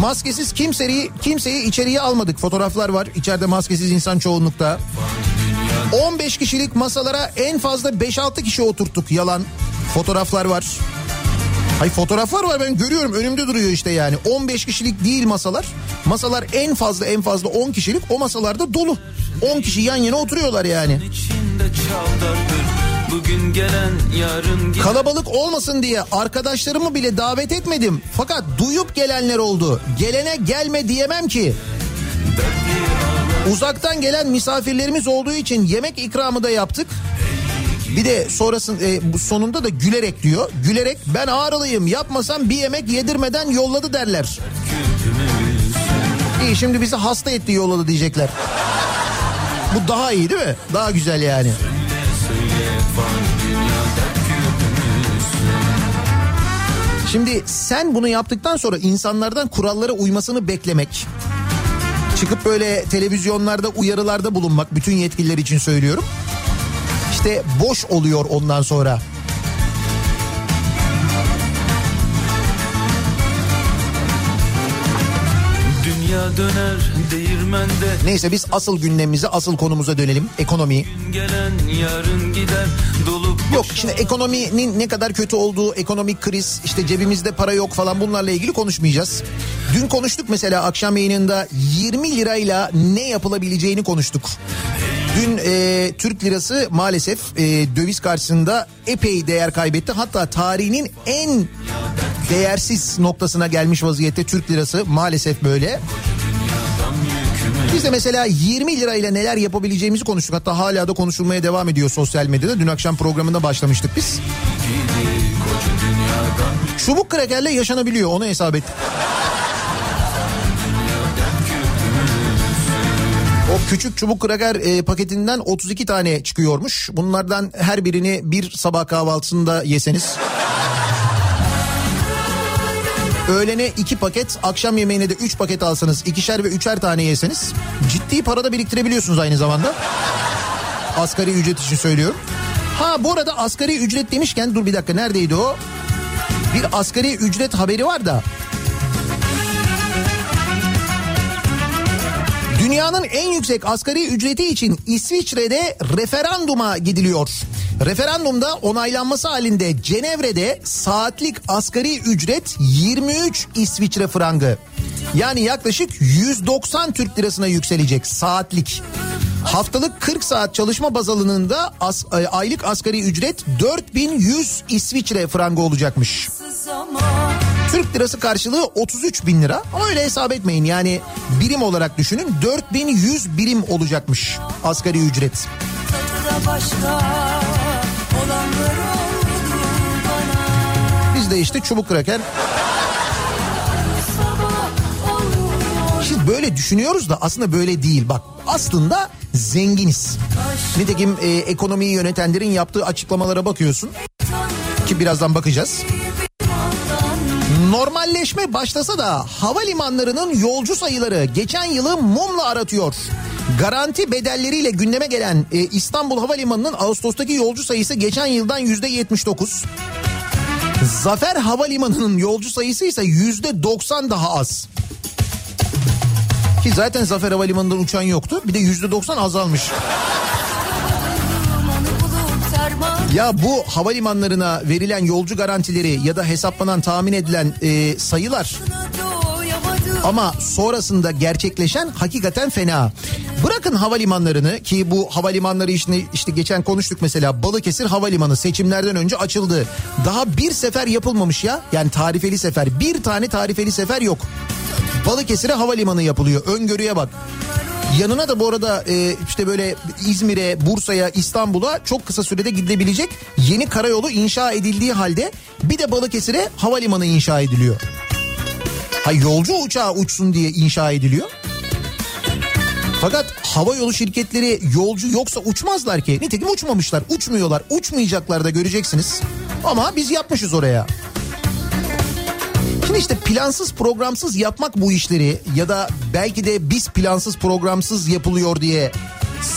Maskesiz kimseyi, kimseyi içeriye almadık. Fotoğraflar var. İçeride maskesiz insan çoğunlukta. 15 kişilik masalara en fazla 5-6 kişi oturttuk. Yalan. Fotoğraflar var. Hay fotoğraflar var ben görüyorum önümde duruyor işte yani. 15 kişilik değil masalar. Masalar en fazla en fazla 10 kişilik o masalarda dolu. 10 kişi yan yana oturuyorlar yani. Bugün gelen yarın giden Kalabalık olmasın diye arkadaşlarımı bile davet etmedim. Fakat duyup gelenler oldu. Gelene gelme diyemem ki. Uzaktan gelen misafirlerimiz olduğu için yemek ikramı da yaptık. Bir de sonrasın e, sonunda da gülerek diyor. Gülerek ben ağrılıyım yapmasam bir yemek yedirmeden yolladı derler. İyi şimdi bizi hasta etti yolladı diyecekler. Bu daha iyi değil mi? Daha güzel yani. Şimdi sen bunu yaptıktan sonra insanlardan kurallara uymasını beklemek. Çıkıp böyle televizyonlarda uyarılarda bulunmak bütün yetkililer için söylüyorum. İşte boş oluyor ondan sonra. Döner değirmende Neyse biz asıl gündemimize asıl konumuza dönelim. Ekonomi. Gelen yarın gider dolup Yok şimdi ekonominin ne kadar kötü olduğu, ekonomik kriz, işte cebimizde para yok falan bunlarla ilgili konuşmayacağız. Dün konuştuk mesela akşam yayınında 20 lirayla ne yapılabileceğini konuştuk. Dün e, Türk lirası maalesef e, döviz karşısında epey değer kaybetti. Hatta tarihinin en değersiz noktasına gelmiş vaziyette Türk lirası maalesef böyle. Biz de mesela 20 lirayla neler yapabileceğimizi konuştuk. Hatta hala da konuşulmaya devam ediyor sosyal medyada. Dün akşam programında başlamıştık biz. Çubuk krakerle yaşanabiliyor onu hesap ettik. O küçük çubuk kraker e, paketinden 32 tane çıkıyormuş. Bunlardan her birini bir sabah kahvaltısında yeseniz. Öğlene iki paket, akşam yemeğine de üç paket alsanız, ikişer ve üçer tane yeseniz ciddi para da biriktirebiliyorsunuz aynı zamanda. Asgari ücret için söylüyorum. Ha bu arada asgari ücret demişken dur bir dakika neredeydi o? Bir asgari ücret haberi var da. Dünyanın en yüksek asgari ücreti için İsviçre'de referanduma gidiliyor. Referandumda onaylanması halinde Cenevre'de saatlik asgari ücret 23 İsviçre frangı. Yani yaklaşık 190 Türk lirasına yükselecek saatlik. Haftalık 40 saat çalışma baz alanında as, e, aylık asgari ücret 4100 İsviçre frangı olacakmış. Türk lirası karşılığı 33 bin lira ama öyle hesap etmeyin yani birim olarak düşünün 4100 birim olacakmış asgari ücret. Başka bana Biz de işte çubuk kraker Şimdi böyle düşünüyoruz da aslında böyle değil bak aslında zenginiz. Nitekim e, ekonomiyi yönetenlerin yaptığı açıklamalara bakıyorsun ki birazdan bakacağız. Normalleşme başlasa da havalimanlarının yolcu sayıları geçen yılı mumla aratıyor. Garanti bedelleriyle gündeme gelen e, İstanbul Havalimanı'nın Ağustos'taki yolcu sayısı geçen yıldan yüzde 79. Zafer Havalimanı'nın yolcu sayısı ise yüzde 90 daha az. Ki zaten Zafer Havalimanı'ndan uçan yoktu. Bir de yüzde 90 azalmış. Ya bu havalimanlarına verilen yolcu garantileri ya da hesaplanan tahmin edilen e, sayılar ama sonrasında gerçekleşen hakikaten fena. Bırakın havalimanlarını ki bu havalimanları işte, işte geçen konuştuk mesela Balıkesir Havalimanı seçimlerden önce açıldı. Daha bir sefer yapılmamış ya yani tarifeli sefer bir tane tarifeli sefer yok. Balıkesir'e havalimanı yapılıyor öngörüye bak. Yanına da bu arada e, işte böyle İzmir'e, Bursa'ya, İstanbul'a çok kısa sürede gidilebilecek yeni karayolu inşa edildiği halde bir de Balıkesir'e havalimanı inşa ediliyor. Ha yolcu uçağı uçsun diye inşa ediliyor. Fakat hava yolu şirketleri yolcu yoksa uçmazlar ki. Nitekim uçmamışlar, uçmuyorlar, uçmayacaklar da göreceksiniz. Ama biz yapmışız oraya. Şimdi işte plansız programsız yapmak bu işleri ya da belki de biz plansız programsız yapılıyor diye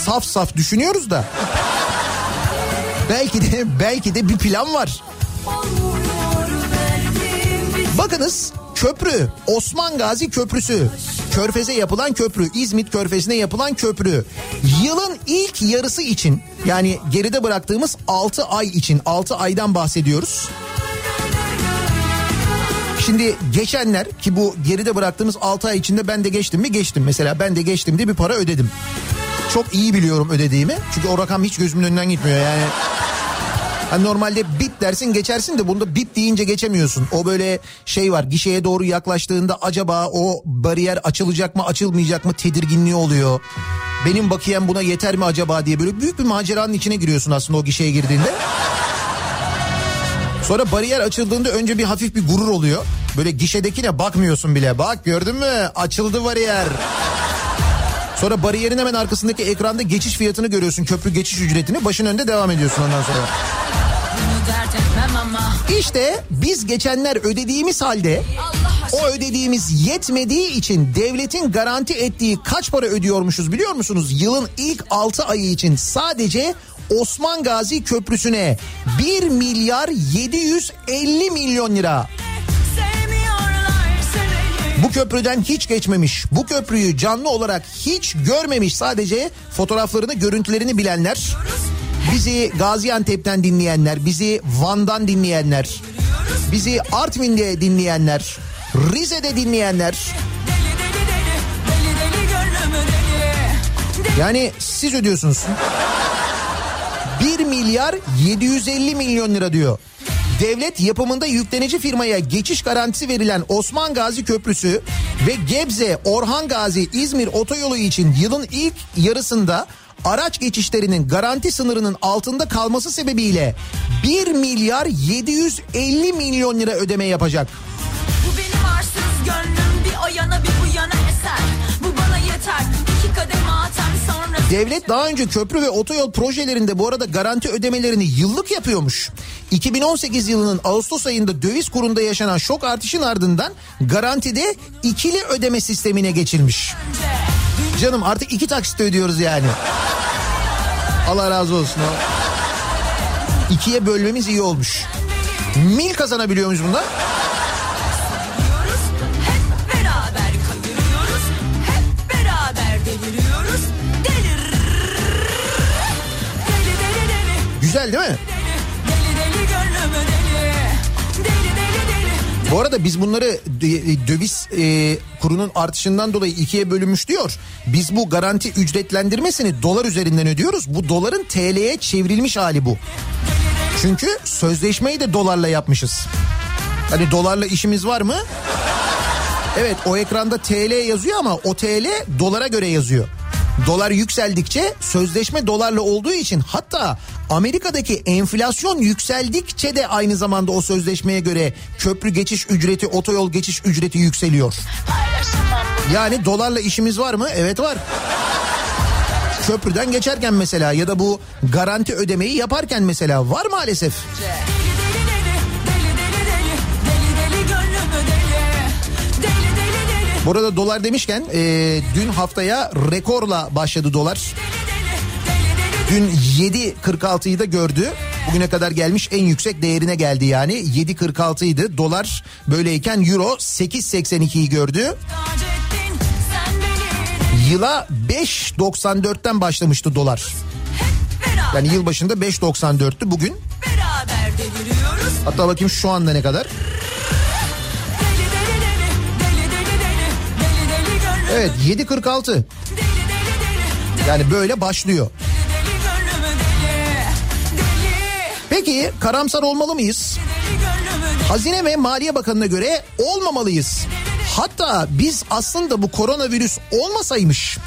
saf saf düşünüyoruz da. Belki de belki de bir plan var. Bakınız köprü Osman Gazi Köprüsü. Körfez'e yapılan köprü, İzmit Körfezi'ne yapılan köprü. Yılın ilk yarısı için yani geride bıraktığımız 6 ay için 6 aydan bahsediyoruz. Şimdi geçenler ki bu geride bıraktığımız 6 ay içinde ben de geçtim mi geçtim. Mesela ben de geçtim diye bir para ödedim. Çok iyi biliyorum ödediğimi. Çünkü o rakam hiç gözümün önünden gitmiyor yani. Hani normalde bip dersin geçersin de bunda bip deyince geçemiyorsun. O böyle şey var gişeye doğru yaklaştığında acaba o bariyer açılacak mı açılmayacak mı tedirginliği oluyor. Benim bakiyem buna yeter mi acaba diye böyle büyük bir maceranın içine giriyorsun aslında o gişeye girdiğinde. Sonra bariyer açıldığında önce bir hafif bir gurur oluyor. Böyle gişedekine bakmıyorsun bile. Bak gördün mü açıldı bariyer. Sonra bariyerin hemen arkasındaki ekranda geçiş fiyatını görüyorsun. Köprü geçiş ücretini. Başın önünde devam ediyorsun ondan sonra. İşte biz geçenler ödediğimiz halde o ödediğimiz yetmediği için devletin garanti ettiği kaç para ödüyormuşuz biliyor musunuz? Yılın ilk 6 ayı için sadece Osman Gazi Köprüsü'ne 1 milyar 750 milyon lira. Bu köprüden hiç geçmemiş, bu köprüyü canlı olarak hiç görmemiş sadece fotoğraflarını, görüntülerini bilenler, bizi Gaziantep'ten dinleyenler, bizi Van'dan dinleyenler, bizi Artvin'de dinleyenler, Rize'de dinleyenler. Yani siz ödüyorsunuz. 1 milyar 750 milyon lira diyor. Devlet yapımında yüklenici firmaya geçiş garantisi verilen Osman Gazi Köprüsü ve Gebze Orhan Gazi İzmir otoyolu için yılın ilk yarısında araç geçişlerinin garanti sınırının altında kalması sebebiyle 1 milyar 750 milyon lira ödeme yapacak. Bu benim arsız gönlüm bir o yana bir bu yana eser. Bu bana yeter iki kademe atar sonra. Devlet daha önce köprü ve otoyol projelerinde bu arada garanti ödemelerini yıllık yapıyormuş. 2018 yılının Ağustos ayında döviz kurunda yaşanan şok artışın ardından garantide ikili ödeme sistemine geçilmiş. Canım artık iki taksitle ödüyoruz yani. Allah razı olsun. İkiye bölmemiz iyi olmuş. Mil kazanabiliyor muyuz bunda? Diyoruz, hep beraber kayırıyoruz, hep beraber deliriyoruz. Delir. Deli deli deli, Güzel değil mi? Bu arada biz bunları dö- döviz e, kurunun artışından dolayı ikiye bölünmüş diyor. Biz bu garanti ücretlendirmesini dolar üzerinden ödüyoruz. Bu doların TL'ye çevrilmiş hali bu. Çünkü sözleşmeyi de dolarla yapmışız. Hani dolarla işimiz var mı? Evet o ekranda TL yazıyor ama o TL dolara göre yazıyor. Dolar yükseldikçe sözleşme dolarla olduğu için hatta Amerika'daki enflasyon yükseldikçe de aynı zamanda o sözleşmeye göre köprü geçiş ücreti, otoyol geçiş ücreti yükseliyor. Yani dolarla işimiz var mı? Evet var. Köprüden geçerken mesela ya da bu garanti ödemeyi yaparken mesela var maalesef. Deli Bu arada dolar demişken e, dün haftaya rekorla başladı dolar. Dün 7.46'yı da gördü. Bugüne kadar gelmiş en yüksek değerine geldi yani. 7.46 idi. Dolar böyleyken euro 8.82'yi gördü. Yıla 5.94'ten başlamıştı dolar. Yani yıl başında 5.94'tü bugün. Hatta bakayım şu anda ne kadar. Evet 7.46. deli deli deli, Yani böyle başlıyor. Peki karamsar olmalı mıyız? Hazine ve Maliye Bakanı'na göre olmamalıyız. Hatta biz aslında bu koronavirüs olmasaymış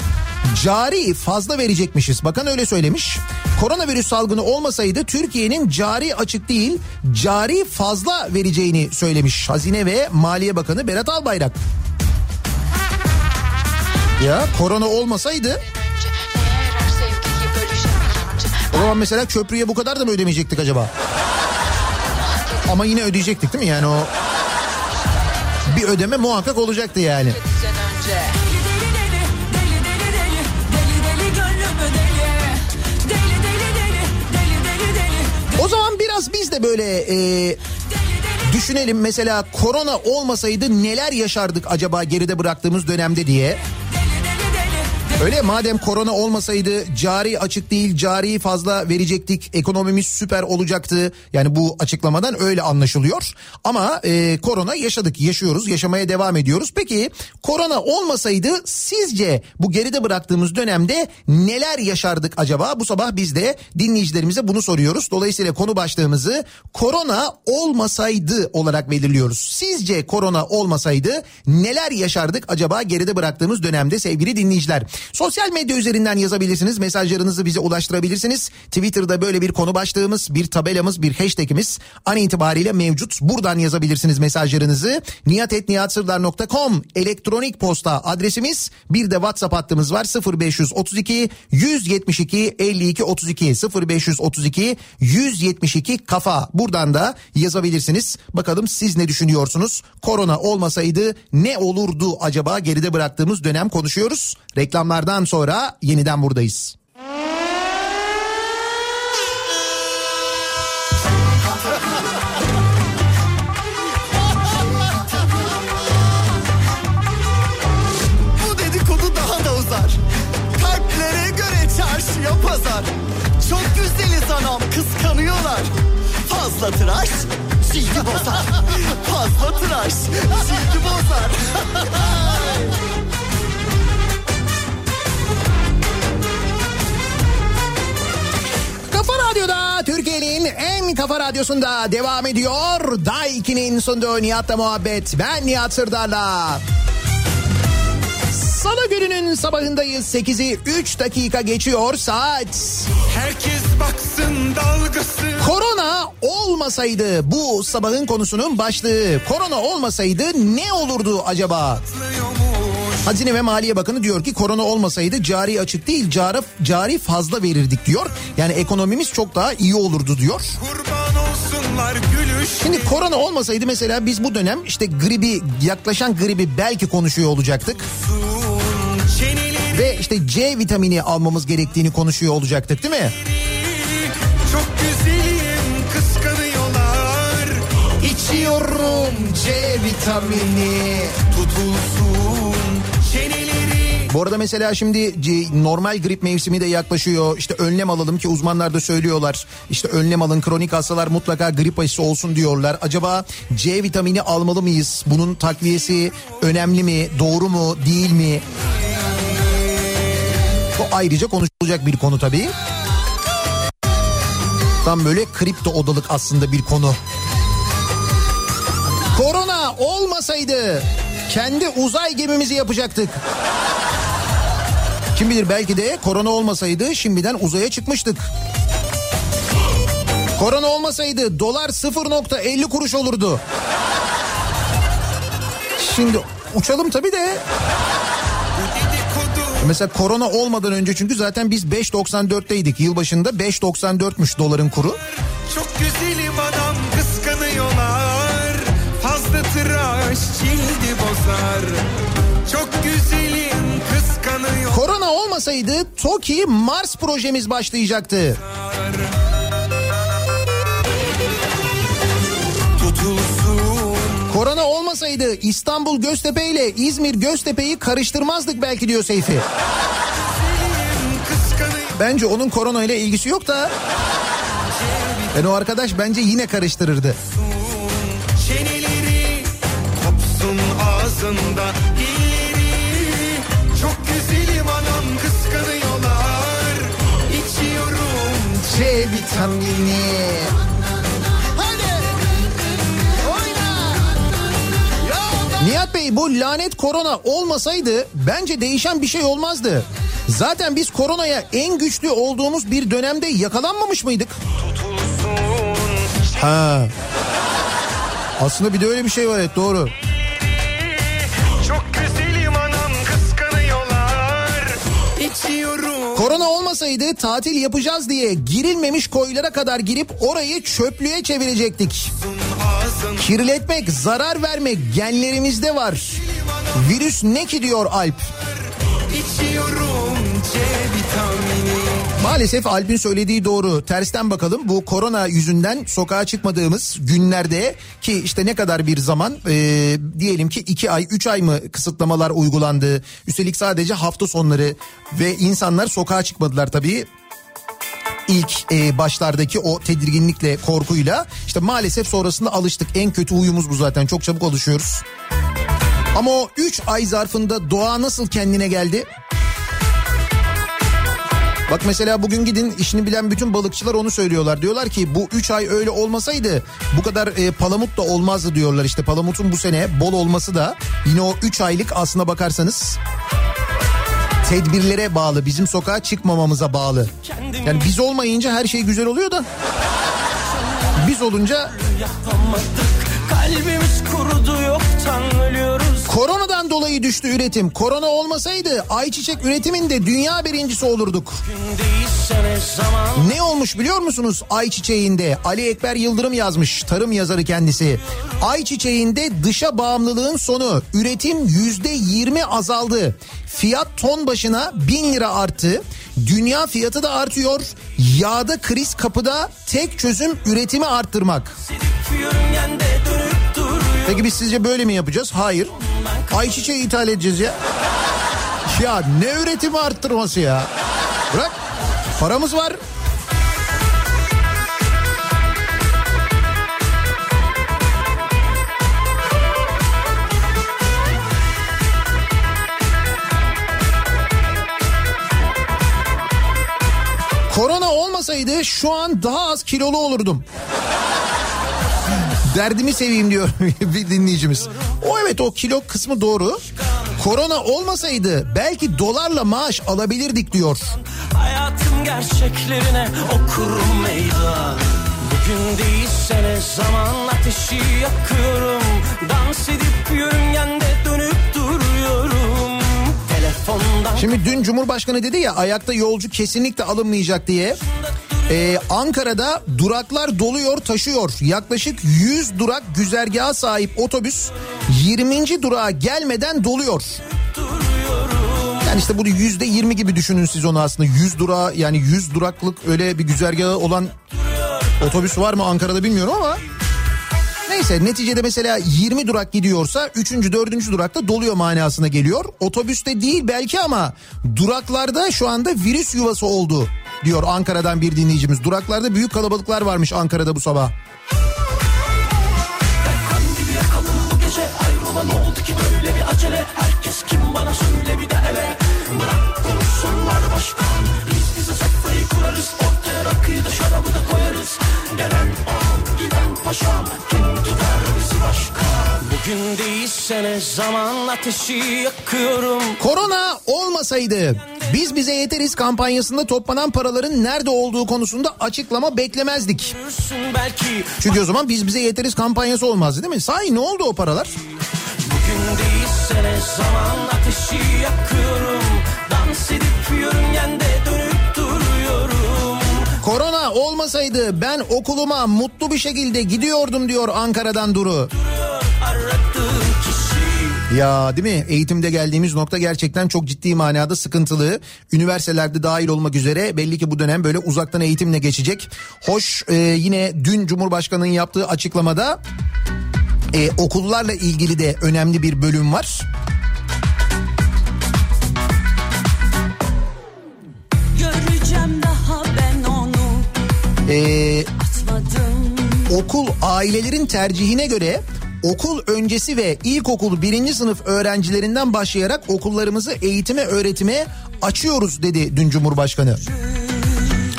cari fazla verecekmişiz. Bakan öyle söylemiş. Koronavirüs salgını olmasaydı Türkiye'nin cari açık değil cari fazla vereceğini söylemiş. Hazine ve Maliye Bakanı Berat Albayrak. Ya korona olmasaydı o zaman mesela köprüye bu kadar da mı ödemeyecektik acaba? Ama yine ödeyecektik değil mi yani o bir ödeme muhakkak olacaktı yani. Deli deli, deli deli deli, şöyle e, düşünelim mesela korona olmasaydı neler yaşardık acaba geride bıraktığımız dönemde diye. Öyle madem korona olmasaydı cari açık değil cari fazla verecektik ekonomimiz süper olacaktı. Yani bu açıklamadan öyle anlaşılıyor. Ama e, korona yaşadık yaşıyoruz yaşamaya devam ediyoruz. Peki korona olmasaydı sizce bu geride bıraktığımız dönemde neler yaşardık acaba? Bu sabah biz de dinleyicilerimize bunu soruyoruz. Dolayısıyla konu başlığımızı korona olmasaydı olarak belirliyoruz. Sizce korona olmasaydı neler yaşardık acaba geride bıraktığımız dönemde sevgili dinleyiciler? Sosyal medya üzerinden yazabilirsiniz. Mesajlarınızı bize ulaştırabilirsiniz. Twitter'da böyle bir konu başlığımız, bir tabelamız, bir hashtagimiz an itibariyle mevcut. Buradan yazabilirsiniz mesajlarınızı. niyatetniyatsırdar.com elektronik posta adresimiz. Bir de WhatsApp hattımız var 0532 172 52 32 0532 172 kafa. Buradan da yazabilirsiniz. Bakalım siz ne düşünüyorsunuz? Korona olmasaydı ne olurdu acaba geride bıraktığımız dönem konuşuyoruz. Reklamlardan sonra yeniden buradayız. Bu dedikodu daha da uzar. Kalplere göre çarşıya pazar. Çok güzeliz anam kıskanıyorlar. Fazla tıraş cildi bozar. Fazla tıraş cildi bozar. Kafa Radyo'da Türkiye'nin en kafa radyosunda devam ediyor. Day 2'nin sunduğu Nihat'la muhabbet. Ben Nihat Sırdar'la. Salı gününün sabahındayız. 8'i 3 dakika geçiyor saat. Herkes baksın dalgası Korona olmasaydı bu sabahın konusunun başlığı. Korona olmasaydı ne olurdu acaba? Hazine ve Maliye Bakanı diyor ki korona olmasaydı cari açık değil cari, cari fazla verirdik diyor. Yani ekonomimiz çok daha iyi olurdu diyor. Şimdi korona olmasaydı mesela biz bu dönem işte gribi yaklaşan gribi belki konuşuyor olacaktık. Ve işte C vitamini almamız gerektiğini konuşuyor olacaktık değil mi? çok güzelim kıskanıyorlar İçiyorum C vitamini. Tutulsun Bu arada mesela şimdi normal grip mevsimi de yaklaşıyor. İşte önlem alalım ki uzmanlar da söylüyorlar. İşte önlem alın kronik hastalar mutlaka grip aşısı olsun diyorlar. Acaba C vitamini almalı mıyız? Bunun takviyesi önemli mi? Doğru mu? Değil mi? Bu ayrıca konuşulacak bir konu tabii. Tam böyle kripto odalık aslında bir konu. Korona olmasaydı kendi uzay gemimizi yapacaktık. Kim bilir belki de korona olmasaydı şimdiden uzaya çıkmıştık. Korona olmasaydı dolar 0.50 kuruş olurdu. Şimdi uçalım tabii de. Mesela korona olmadan önce çünkü zaten biz 5.94'teydik. Yılbaşında 5.94'müş doların kuru. çok güzelim adam tıraş cildi bozar Çok güzelim kıskanıyor Korona olmasaydı TOKİ Mars projemiz başlayacaktı. Tutulsun Korona olmasaydı İstanbul Göztepe ile İzmir Göztepe'yi karıştırmazdık belki diyor Seyfi. Bence onun korona ile ilgisi yok da. Yani o arkadaş bence yine karıştırırdı. Çeneleri ağzında dilleri Çok güzelim anam kıskanıyorlar İçiyorum C vitamini. Nihat Bey bu lanet korona olmasaydı bence değişen bir şey olmazdı. Zaten biz koronaya en güçlü olduğumuz bir dönemde yakalanmamış mıydık? Ha. Aslında bir de öyle bir şey var evet doğru. Korona olmasaydı tatil yapacağız diye girilmemiş koylara kadar girip orayı çöplüğe çevirecektik. Kirletmek, zarar vermek genlerimizde var. Virüs ne ki diyor Alp. İçiyorum C vitamini Maalesef Alp'in söylediği doğru. Tersten bakalım bu korona yüzünden sokağa çıkmadığımız günlerde ki işte ne kadar bir zaman e, diyelim ki iki ay üç ay mı kısıtlamalar uygulandı. Üstelik sadece hafta sonları ve insanlar sokağa çıkmadılar tabii ilk e, başlardaki o tedirginlikle korkuyla işte maalesef sonrasında alıştık. En kötü huyumuz bu zaten çok çabuk alışıyoruz. Ama o 3 ay zarfında doğa nasıl kendine geldi? Bak mesela bugün gidin işini bilen bütün balıkçılar onu söylüyorlar. Diyorlar ki bu 3 ay öyle olmasaydı bu kadar e, palamut da olmazdı diyorlar. İşte palamutun bu sene bol olması da yine o 3 aylık aslına bakarsanız tedbirlere bağlı. Bizim sokağa çıkmamamıza bağlı. Yani biz olmayınca her şey güzel oluyor da biz olunca kalbimiz kurudu yoktan ölüyoruz koronadan dolayı düştü üretim. Korona olmasaydı ayçiçek üretiminde dünya birincisi olurduk. Ne olmuş biliyor musunuz ayçiçeğinde? Ali Ekber Yıldırım yazmış tarım yazarı kendisi. Ayçiçeğinde dışa bağımlılığın sonu üretim yüzde yirmi azaldı. Fiyat ton başına bin lira arttı. Dünya fiyatı da artıyor. Yağda kriz kapıda tek çözüm üretimi arttırmak. duruyor Peki biz sizce böyle mi yapacağız? Hayır. Ayçiçeği ithal edeceğiz ya. Ya ne üretimi arttırması ya? Bırak. Paramız var. Korona olmasaydı şu an daha az kilolu olurdum. Derdimi seveyim diyor bir dinleyicimiz. O evet o kilo kısmı doğru. Korona olmasaydı belki dolarla maaş alabilirdik diyor. Hayatın gerçeklerine okurum meydan Bugün değilse ne zaman ateşi yakıyorum Dans edip yörüngende dönüp duruyorum Telefondan Şimdi dün Cumhurbaşkanı dedi ya ayakta yolcu kesinlikle alınmayacak diye. Ee, Ankara'da duraklar doluyor taşıyor. Yaklaşık 100 durak güzergaha sahip otobüs 20. durağa gelmeden doluyor. Yani işte bunu yüzde 20 gibi düşünün siz onu aslında. 100 durağı yani 100 duraklık öyle bir güzergahı olan otobüs var mı Ankara'da bilmiyorum ama. Neyse neticede mesela 20 durak gidiyorsa 3. 4. durakta doluyor manasına geliyor. Otobüste değil belki ama duraklarda şu anda virüs yuvası oldu diyor Ankara'dan bir dinleyicimiz. Duraklarda büyük kalabalıklar varmış Ankara'da bu sabah. Bugün değilse ne zaman ateşi yakıyorum Korona olmasaydı biz bize yeteriz kampanyasında toplanan paraların nerede olduğu konusunda açıklama beklemezdik. Çünkü o zaman biz bize yeteriz kampanyası olmazdı değil mi? Sahi ne oldu o paralar? Bugün değilse ne zaman ateşi yakıyorum Dans edip yörüngende dönüp duruyorum Korona olmasaydı ben okuluma mutlu bir şekilde gidiyordum diyor Ankara'dan Duru. Kişi Ya değil mi? Eğitimde geldiğimiz nokta gerçekten çok ciddi manada sıkıntılı. Üniversitelerde dahil olmak üzere belli ki bu dönem böyle uzaktan eğitimle geçecek. Hoş e, yine dün Cumhurbaşkanı'nın yaptığı açıklamada e, okullarla ilgili de önemli bir bölüm var. E, atmadım okul ailelerin tercihine göre okul öncesi ve ilkokul birinci sınıf öğrencilerinden başlayarak okullarımızı eğitime öğretime açıyoruz dedi dün Cumhurbaşkanı.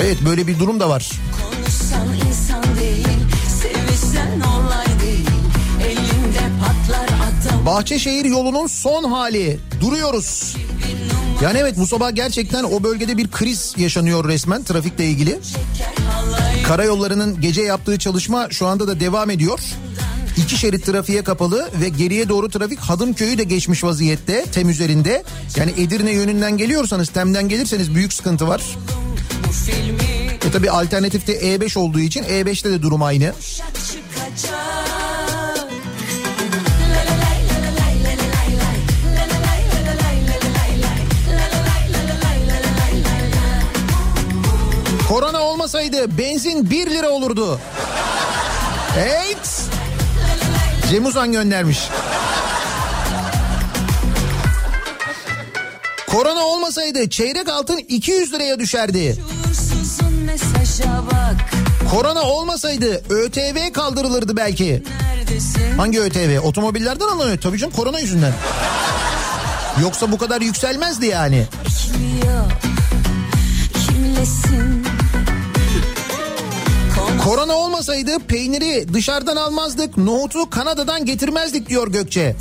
Evet böyle bir durum da var. Konuşsan insan değil Sevişsen olay değil Elinde patlar adam Bahçeşehir yolunun son hali. Duruyoruz. Yani evet bu sabah gerçekten o bölgede bir kriz yaşanıyor resmen trafikle ilgili. Karayollarının gece yaptığı çalışma şu anda da devam ediyor. İki şerit trafiğe kapalı ve geriye doğru trafik Hadımköy'ü de geçmiş vaziyette tem üzerinde. Yani Edirne yönünden geliyorsanız Tem'den gelirseniz büyük sıkıntı var. E tabi alternatifte E5 olduğu için E5'te de durum aynı. çıkacak olmasaydı benzin 1 lira olurdu. Evet. Cem Uzan göndermiş. Korona olmasaydı çeyrek altın 200 liraya düşerdi. Korona olmasaydı ÖTV kaldırılırdı belki. neredesin Hangi ÖTV? Otomobillerden alınıyor tabii canım korona yüzünden. Yoksa bu kadar yükselmezdi yani. Ekmiyor Kimlesin Olmasaydı peyniri dışarıdan almazdık, nohutu Kanada'dan getirmezdik diyor Gökçe.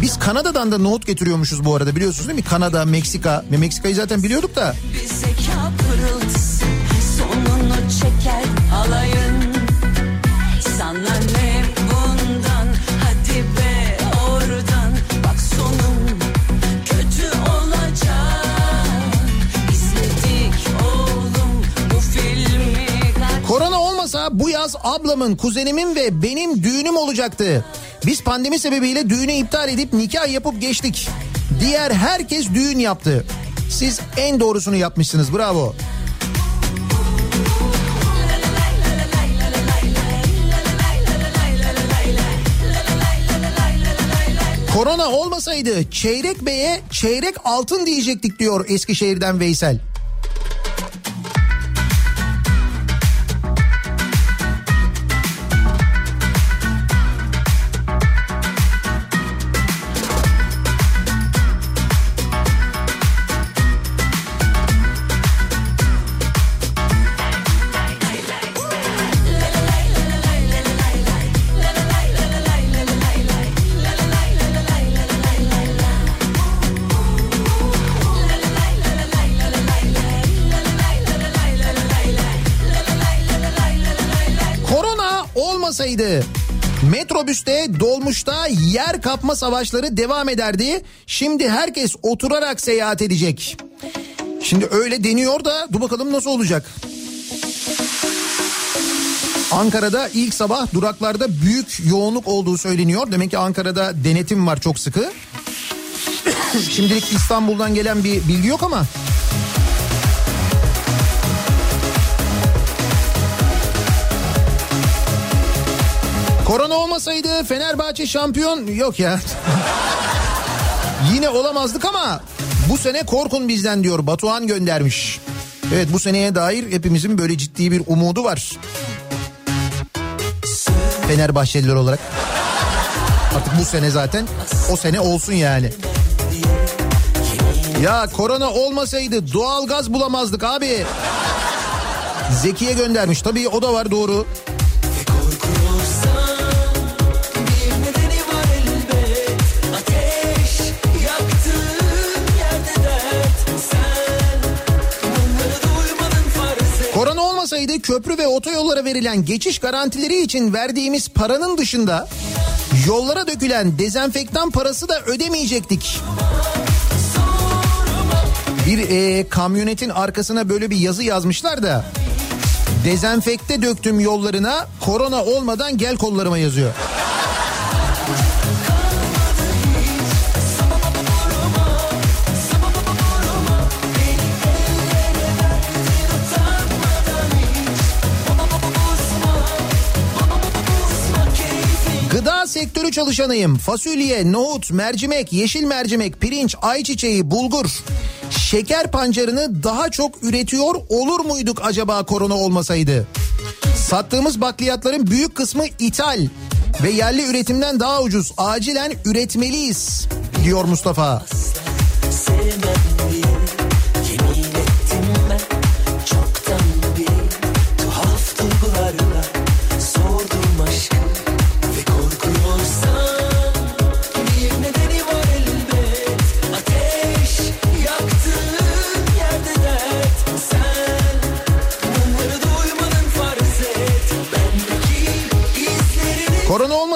Biz Kanada'dan da nohut getiriyormuşuz bu arada biliyorsunuz değil mi? Kanada, Meksika ve Meksika'yı zaten biliyorduk da. Bir zeka pırıltısı Sonunu çeker alayın Bu yaz ablamın, kuzenimin ve benim düğünüm olacaktı. Biz pandemi sebebiyle düğünü iptal edip nikah yapıp geçtik. Diğer herkes düğün yaptı. Siz en doğrusunu yapmışsınız bravo. Korona olmasaydı çeyrek beye çeyrek altın diyecektik diyor Eskişehir'den Veysel. Metrobüste dolmuşta yer kapma savaşları devam ederdi. Şimdi herkes oturarak seyahat edecek. Şimdi öyle deniyor da dur bakalım nasıl olacak. Ankara'da ilk sabah duraklarda büyük yoğunluk olduğu söyleniyor. Demek ki Ankara'da denetim var çok sıkı. Şimdilik İstanbul'dan gelen bir bilgi yok ama olmasaydı Fenerbahçe şampiyon yok ya. Yine olamazdık ama bu sene korkun bizden diyor Batuhan göndermiş. Evet bu seneye dair hepimizin böyle ciddi bir umudu var. Fenerbahçeliler olarak. Artık bu sene zaten o sene olsun yani. Ya korona olmasaydı doğalgaz bulamazdık abi. Zekiye göndermiş. Tabii o da var doğru. Köprü ve otoyollara verilen geçiş garantileri için verdiğimiz paranın dışında yollara dökülen dezenfektan parası da ödemeyecektik. Bir e, kamyonetin arkasına böyle bir yazı yazmışlar da dezenfekte döktüm yollarına korona olmadan gel kollarıma yazıyor. Çalışanıyım. Fasulye, nohut, mercimek, yeşil mercimek, pirinç, ayçiçeği, bulgur, şeker pancarını daha çok üretiyor olur muyduk acaba korona olmasaydı? Sattığımız bakliyatların büyük kısmı ithal ve yerli üretimden daha ucuz. Acilen üretmeliyiz diyor Mustafa. Korona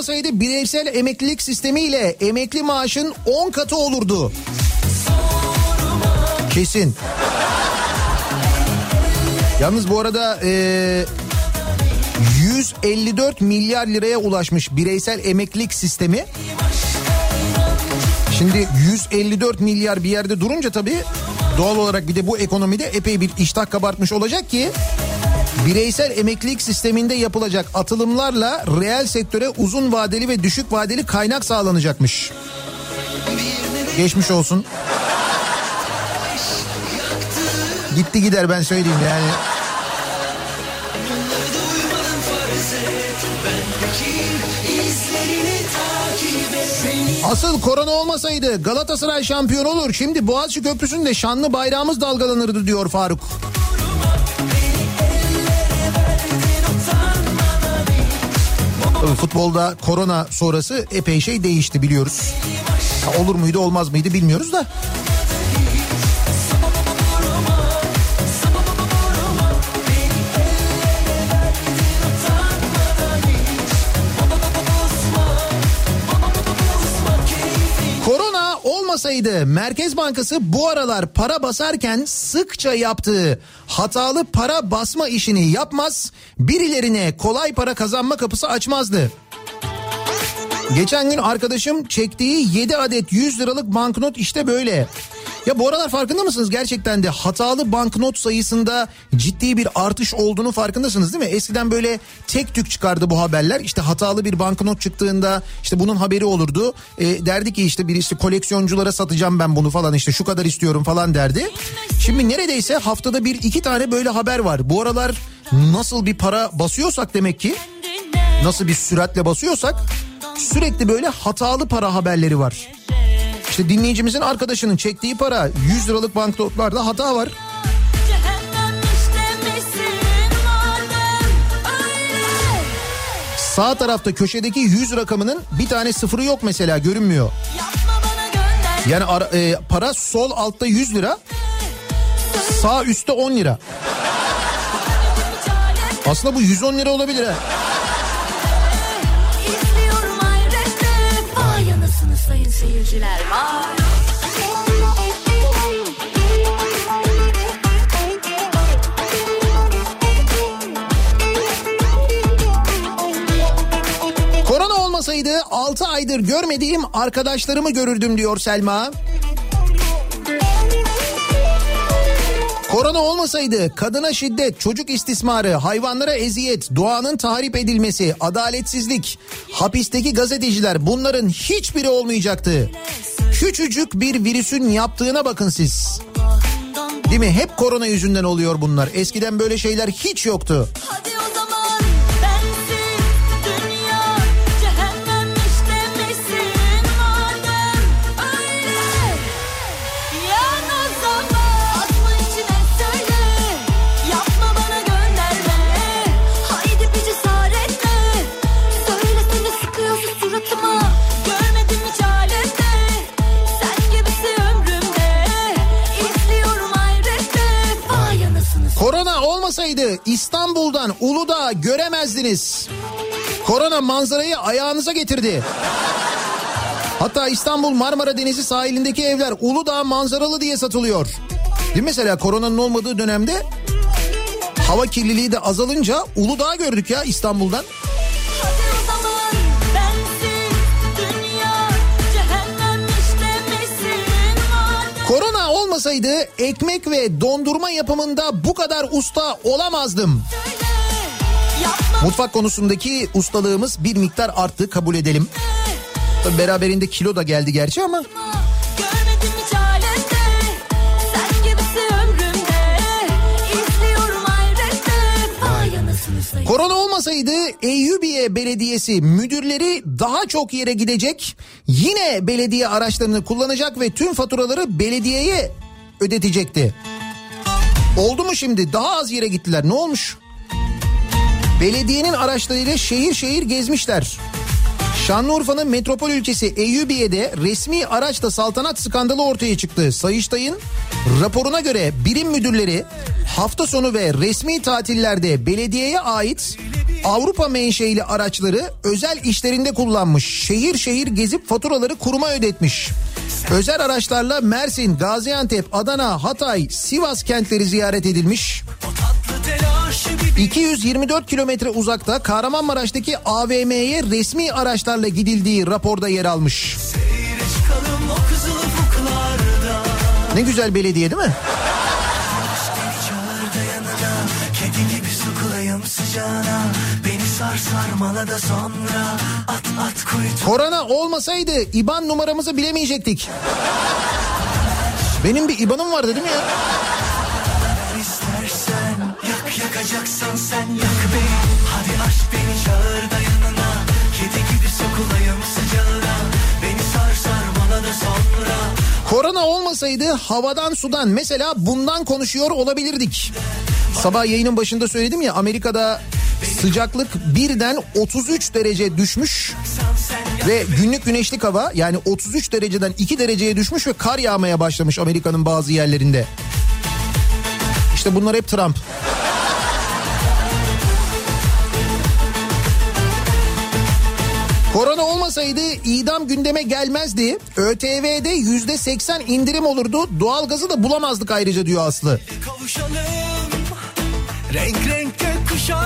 olmasaydı bireysel emeklilik sistemiyle emekli maaşın 10 katı olurdu. Kesin. Yalnız bu arada e, 154 milyar liraya ulaşmış bireysel emeklilik sistemi. Şimdi 154 milyar bir yerde durunca tabii doğal olarak bir de bu ekonomide epey bir iştah kabartmış olacak ki Bireysel emeklilik sisteminde yapılacak atılımlarla reel sektöre uzun vadeli ve düşük vadeli kaynak sağlanacakmış. Geçmiş olsun. Gitti gider ben söyleyeyim yani. Asıl korona olmasaydı Galatasaray şampiyon olur. Şimdi Boğaziçi Köprüsü'nde şanlı bayrağımız dalgalanırdı diyor Faruk. Futbolda korona sonrası epey şey değişti biliyoruz. Ha, olur muydu olmaz mıydı bilmiyoruz da. Olmasaydı Merkez Bankası bu aralar para basarken sıkça yaptığı hatalı para basma işini yapmaz, birilerine kolay para kazanma kapısı açmazdı. Geçen gün arkadaşım çektiği 7 adet 100 liralık banknot işte böyle. Ya bu aralar farkında mısınız gerçekten de hatalı banknot sayısında ciddi bir artış olduğunu farkındasınız değil mi? Eskiden böyle tek tük çıkardı bu haberler. İşte hatalı bir banknot çıktığında işte bunun haberi olurdu. E, derdi ki işte birisi koleksiyonculara satacağım ben bunu falan işte şu kadar istiyorum falan derdi. Şimdi neredeyse haftada bir iki tane böyle haber var. Bu aralar nasıl bir para basıyorsak demek ki nasıl bir süratle basıyorsak sürekli böyle hatalı para haberleri var. İşte dinleyicimizin arkadaşının çektiği para 100 liralık banknotlarda hata var. Sağ tarafta köşedeki 100 rakamının bir tane sıfırı yok mesela görünmüyor. Yani ara- e, para sol altta 100 lira sağ üstte 10 lira. Aslında bu 110 lira olabilir ha. Sayın seyirciler vay. Korona olmasaydı 6 aydır görmediğim arkadaşlarımı görürdüm diyor Selma. Korona olmasaydı kadına şiddet, çocuk istismarı, hayvanlara eziyet, doğanın tahrip edilmesi, adaletsizlik, hapisteki gazeteciler bunların hiçbiri olmayacaktı. Küçücük bir virüsün yaptığına bakın siz. Değil mi? Hep korona yüzünden oluyor bunlar. Eskiden böyle şeyler hiç yoktu. Hadi o zaman olmasaydı İstanbul'dan Uludağ göremezdiniz. Korona manzarayı ayağınıza getirdi. Hatta İstanbul Marmara Denizi sahilindeki evler Uludağ manzaralı diye satılıyor. Değil mi mesela koronanın olmadığı dönemde hava kirliliği de azalınca Uludağ gördük ya İstanbul'dan. Olmasaydı ekmek ve dondurma yapımında bu kadar usta olamazdım. Mutfak konusundaki ustalığımız bir miktar arttı kabul edelim. Tabii beraberinde kilo da geldi gerçi ama. Korona olmasaydı Eyyubiye Belediyesi müdürleri daha çok yere gidecek, yine belediye araçlarını kullanacak ve tüm faturaları belediyeye ödetecekti. Oldu mu şimdi? Daha az yere gittiler. Ne olmuş? Belediyenin araçlarıyla şehir şehir gezmişler. Şanlıurfa'nın metropol ülkesi Eyyubiye'de resmi araçla saltanat skandalı ortaya çıktı. Sayıştay'ın raporuna göre birim müdürleri hafta sonu ve resmi tatillerde belediyeye ait Avrupa menşeili araçları özel işlerinde kullanmış. Şehir şehir gezip faturaları kuruma ödetmiş. Özel araçlarla Mersin, Gaziantep, Adana, Hatay, Sivas kentleri ziyaret edilmiş. 224 kilometre uzakta Kahramanmaraş'taki AVM'ye resmi araçlarla gidildiği raporda yer almış. Ne güzel belediye değil mi? sıcağına sar sarmala da sonra At at kuytu Korona olmasaydı IBAN numaramızı bilemeyecektik. Benim bir IBAN'ım var dedim ya. istersen Yak yakacaksan sen yak beni Hadi aç beni çağır da yanına Kedi gibi sokulayım sıcağına Beni sar sarmala da sonra Korona olmasaydı havadan sudan mesela bundan konuşuyor olabilirdik. Sabah yayının başında söyledim ya Amerika'da sıcaklık birden 33 derece düşmüş ve günlük güneşlik hava yani 33 dereceden 2 dereceye düşmüş ve kar yağmaya başlamış Amerika'nın bazı yerlerinde. İşte bunlar hep Trump. Korona olmasaydı idam gündeme gelmezdi. ÖTV'de yüzde 80 indirim olurdu. Doğalgazı da bulamazdık ayrıca diyor Aslı. Kavuşalım Renk renk Korona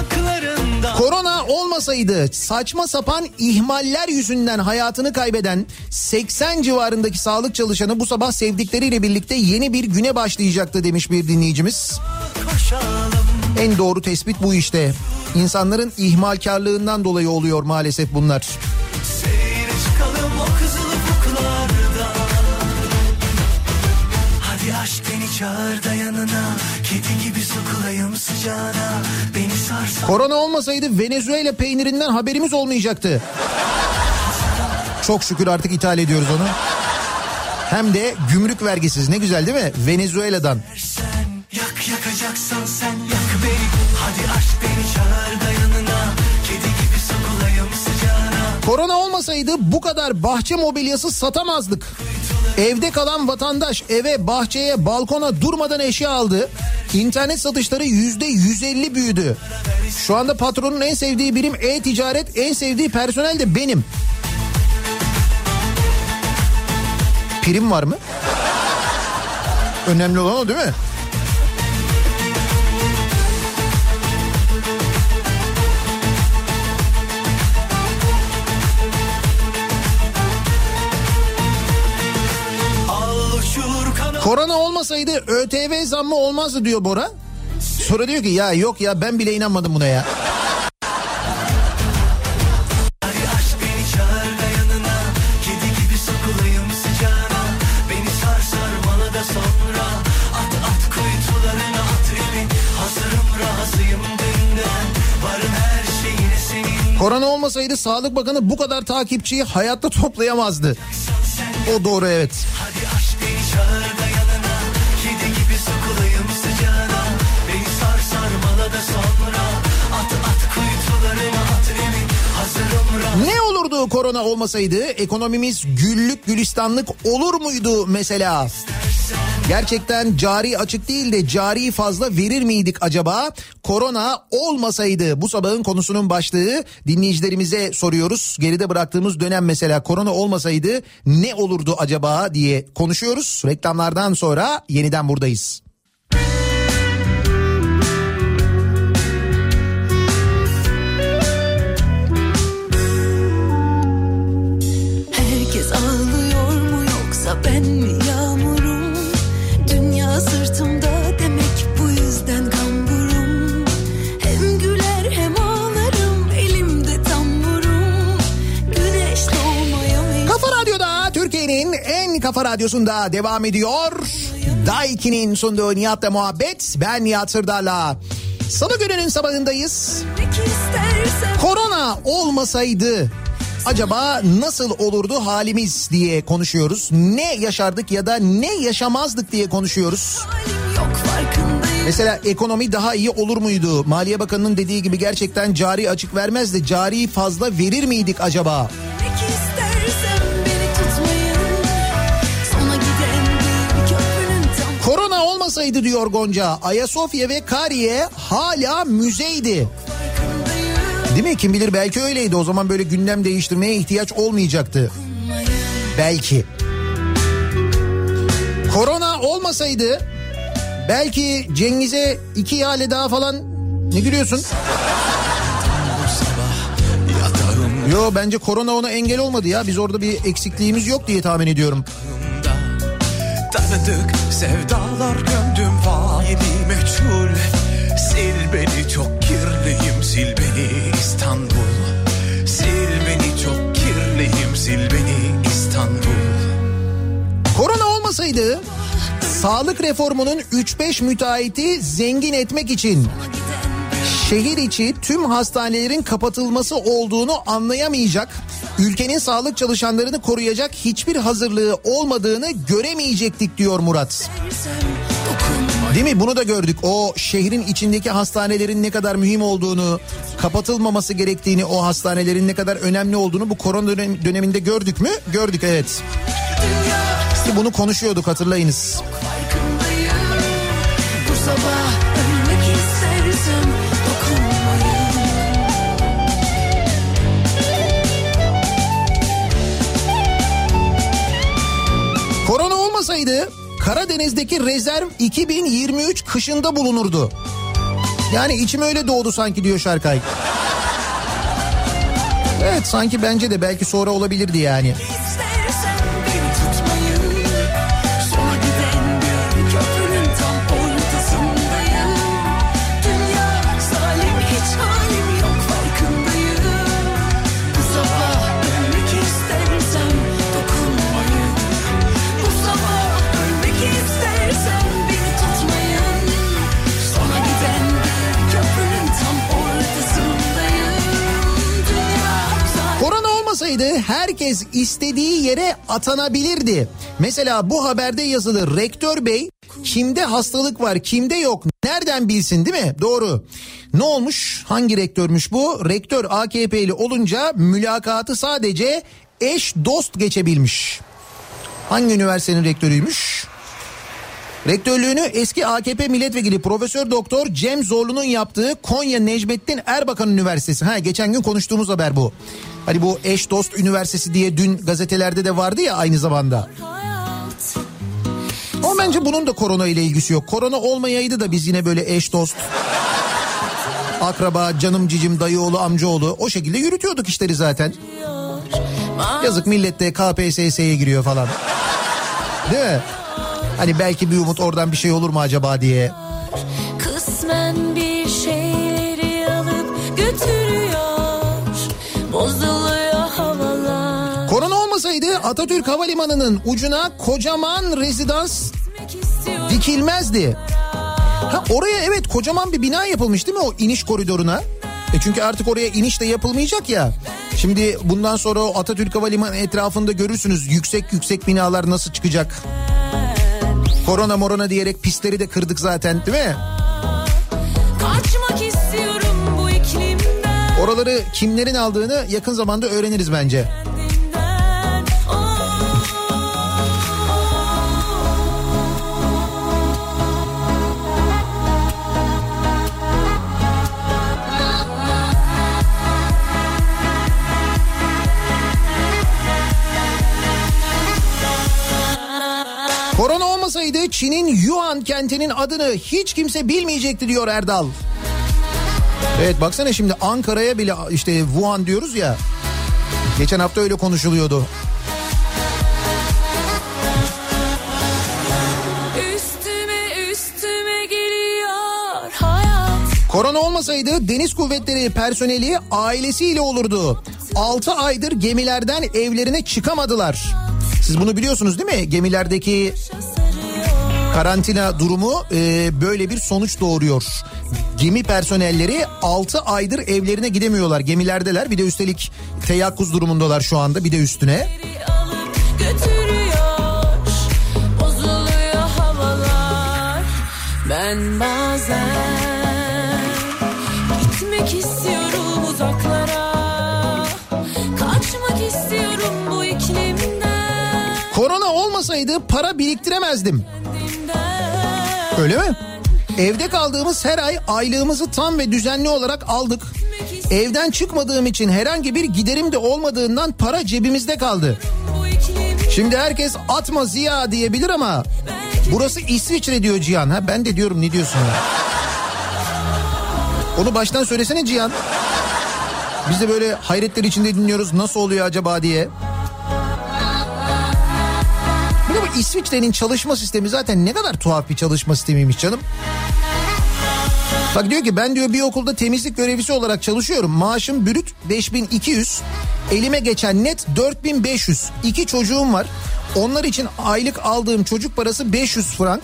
olmasaydı saçma sapan ihmaller yüzünden hayatını kaybeden 80 civarındaki sağlık çalışanı bu sabah sevdikleriyle birlikte yeni bir güne başlayacaktı demiş bir dinleyicimiz. En doğru tespit bu işte. İnsanların ihmalkarlığından dolayı oluyor maalesef bunlar. Çağır da yanına Kedi gibi sokulayım sıcağına Beni Korona olmasaydı Venezuela peynirinden haberimiz olmayacaktı. Çok şükür artık ithal ediyoruz onu. Hem de gümrük vergisiz ne güzel değil mi? Venezuela'dan. Yak yakacaksan sen yak beni Hadi aşk beni çağır da yanına Kedi gibi sokulayım sıcağına Korona olmasaydı bu kadar bahçe mobilyası satamazdık. Evde kalan vatandaş eve, bahçeye, balkona durmadan eşya aldı. İnternet satışları yüzde 150 büyüdü. Şu anda patronun en sevdiği birim e-ticaret, en sevdiği personel de benim. Prim var mı? Önemli olan o değil mi? Korona olmasaydı ÖTV zammı olmazdı diyor Bora. Sonra diyor ki ya yok ya ben bile inanmadım buna ya. Korona olmasaydı Sağlık Bakanı bu kadar takipçiyi hayatta toplayamazdı. O doğru evet. Hadi Olurdu korona olmasaydı? Ekonomimiz güllük gülistanlık olur muydu mesela? Gerçekten cari açık değil de cari fazla verir miydik acaba? Korona olmasaydı bu sabahın konusunun başlığı dinleyicilerimize soruyoruz. Geride bıraktığımız dönem mesela korona olmasaydı ne olurdu acaba diye konuşuyoruz. Reklamlardan sonra yeniden buradayız. Yağmurum? Dünya sırtımda demek bu yüzden kamburum. Hem güler hem ağlarım elimde tamburum. Güneş doğmaya mecbur. Kafa Radyo'da Türkiye'nin en kafa radyosunda devam ediyor. Daiki'nin sunduğu Nihat'la muhabbet. Ben Nihat Sırdar'la. Salı gününün sabahındayız. Korona olmasaydı acaba nasıl olurdu halimiz diye konuşuyoruz. Ne yaşardık ya da ne yaşamazdık diye konuşuyoruz. Mesela ekonomi daha iyi olur muydu? Maliye Bakanı'nın dediği gibi gerçekten cari açık vermez de cari fazla verir miydik acaba? Korona olmasaydı diyor Gonca Ayasofya ve Kariye hala müzeydi. Değil mi? Kim bilir belki öyleydi. O zaman böyle gündem değiştirmeye ihtiyaç olmayacaktı. Belki. Korona olmasaydı belki Cengiz'e iki ihale daha falan ne gülüyorsun? Yo bence korona ona engel olmadı ya. Biz orada bir eksikliğimiz yok diye tahmin ediyorum. Tanıdık sevdalar gömdüm faili meçhul Sil beni çok kirliyim sil beni İstanbul Sil beni çok kirliyim sil beni İstanbul Korona olmasaydı sağlık reformunun 3-5 müteahhiti zengin etmek için şehir içi tüm hastanelerin kapatılması olduğunu anlayamayacak, ülkenin sağlık çalışanlarını koruyacak hiçbir hazırlığı olmadığını göremeyecektik diyor Murat. Sen. Değil mi? Bunu da gördük. O şehrin içindeki hastanelerin ne kadar mühim olduğunu, kapatılmaması gerektiğini, o hastanelerin ne kadar önemli olduğunu bu korona dönem- döneminde gördük mü? Gördük evet. İşte bunu konuşuyorduk hatırlayınız. Bu sabah ölmek Korona olmasaydı Karadeniz'deki rezerv 2023 kışında bulunurdu. Yani içime öyle doğdu sanki diyor Şarkay. Evet sanki bence de belki sonra olabilirdi yani. Herkes istediği yere atanabilirdi. Mesela bu haberde yazılı rektör bey kimde hastalık var kimde yok nereden bilsin değil mi? Doğru. Ne olmuş hangi rektörmüş bu? Rektör AKP'li olunca mülakatı sadece eş dost geçebilmiş. Hangi üniversitenin rektörüymüş? Rektörlüğünü eski AKP milletvekili Profesör Doktor Cem Zorlu'nun yaptığı Konya Necmettin Erbakan Üniversitesi. Ha geçen gün konuştuğumuz haber bu. Hani bu eş dost üniversitesi diye dün gazetelerde de vardı ya aynı zamanda. Ama bence bunun da korona ile ilgisi yok. Korona olmayaydı da biz yine böyle eş dost akraba, canım cicim, dayıoğlu, amcaoğlu o şekilde yürütüyorduk işleri zaten. Yazık millet de KPSS'ye giriyor falan. Değil mi? Hani belki bir umut oradan bir şey olur mu acaba diye. Kısmen bir şeyleri alıp götürüyor olmasaydı Atatürk Havalimanı'nın ucuna kocaman rezidans dikilmezdi. Ha oraya evet kocaman bir bina yapılmış değil mi o iniş koridoruna? E çünkü artık oraya iniş de yapılmayacak ya. Şimdi bundan sonra o Atatürk Havalimanı etrafında görürsünüz yüksek yüksek binalar nasıl çıkacak. Korona morona diyerek pistleri de kırdık zaten değil mi? Kaçmak istiyorum bu iklimden Oraları kimlerin aldığını yakın zamanda öğreniriz bence. Çin'in Yuan kentinin adını hiç kimse bilmeyecekti diyor Erdal. Evet baksana şimdi Ankara'ya bile işte Wuhan diyoruz ya. Geçen hafta öyle konuşuluyordu. Üstüme üstüme geliyor hayat Korona olmasaydı deniz kuvvetleri personeli ailesiyle olurdu. 6 aydır gemilerden evlerine çıkamadılar. Siz bunu biliyorsunuz değil mi? Gemilerdeki karantina durumu e, böyle bir sonuç doğuruyor. Gemi personelleri 6 aydır evlerine gidemiyorlar. Gemilerdeler bir de üstelik teyakkuz durumundalar şu anda bir de üstüne. havalar Ben bazen Gitmek istiyorum uzaklara Kaçmak istiyorum bu iklimden Korona olmasaydı para biriktiremezdim. Öyle mi? Evde kaldığımız her ay aylığımızı tam ve düzenli olarak aldık. Evden çıkmadığım için herhangi bir giderim de olmadığından para cebimizde kaldı. Şimdi herkes atma Ziya diyebilir ama burası İsviçre diyor Cihan. Ha ben de diyorum ne diyorsun ya? Onu baştan söylesene Cihan. Biz de böyle hayretler içinde dinliyoruz nasıl oluyor acaba diye. İsviçre'nin çalışma sistemi zaten ne kadar tuhaf bir çalışma sistemiymiş canım. Bak diyor ki ben diyor bir okulda temizlik görevlisi olarak çalışıyorum. Maaşım brüt 5200. Elime geçen net 4500. İki çocuğum var. Onlar için aylık aldığım çocuk parası 500 frank.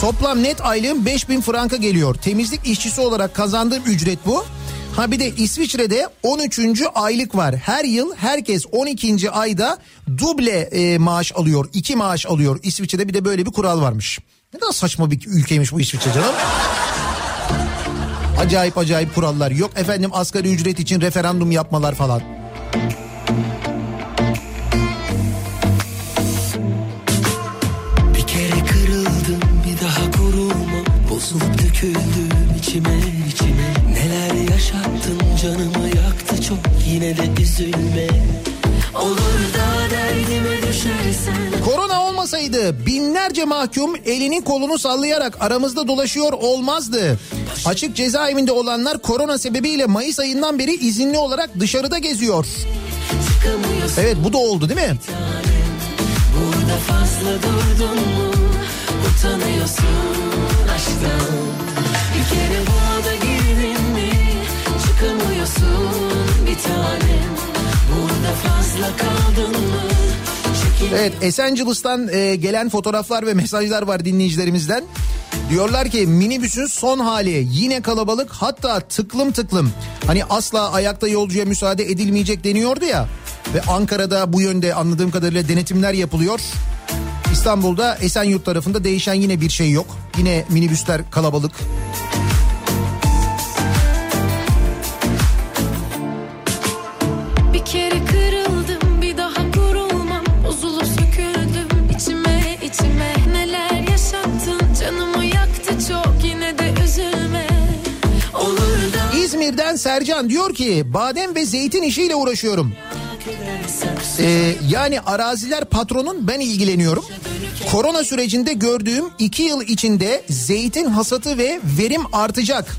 Toplam net aylığım 5000 franka geliyor. Temizlik işçisi olarak kazandığım ücret bu. Ha bir de İsviçre'de 13. aylık var. Her yıl herkes 12. ayda duble e, maaş alıyor. iki maaş alıyor. İsviçre'de bir de böyle bir kural varmış. Ne kadar saçma bir ülkeymiş bu İsviçre canım. Acayip acayip kurallar. Yok efendim asgari ücret için referandum yapmalar falan. Bir kere kırıldım bir daha kurulma Bozulup döküldüm içime içime yaşattın canımı yaktı çok yine de üzülme Olur da derdime düşersen Korona olmasaydı binlerce mahkum elini kolunu sallayarak aramızda dolaşıyor olmazdı. Açık cezaevinde olanlar korona sebebiyle Mayıs ayından beri izinli olarak dışarıda geziyor. Evet bu da oldu değil mi? Burada fazla durdun mu utanıyorsun aşktan Bir kere bu Evet Esencilis'ten e, gelen fotoğraflar ve mesajlar var dinleyicilerimizden. Diyorlar ki minibüsün son hali yine kalabalık hatta tıklım tıklım. Hani asla ayakta yolcuya müsaade edilmeyecek deniyordu ya. Ve Ankara'da bu yönde anladığım kadarıyla denetimler yapılıyor. İstanbul'da Esenyurt tarafında değişen yine bir şey yok. Yine minibüsler kalabalık. Sercan diyor ki badem ve zeytin işiyle uğraşıyorum. Ee, yani araziler patronun ben ilgileniyorum. Korona sürecinde gördüğüm iki yıl içinde zeytin hasatı ve verim artacak.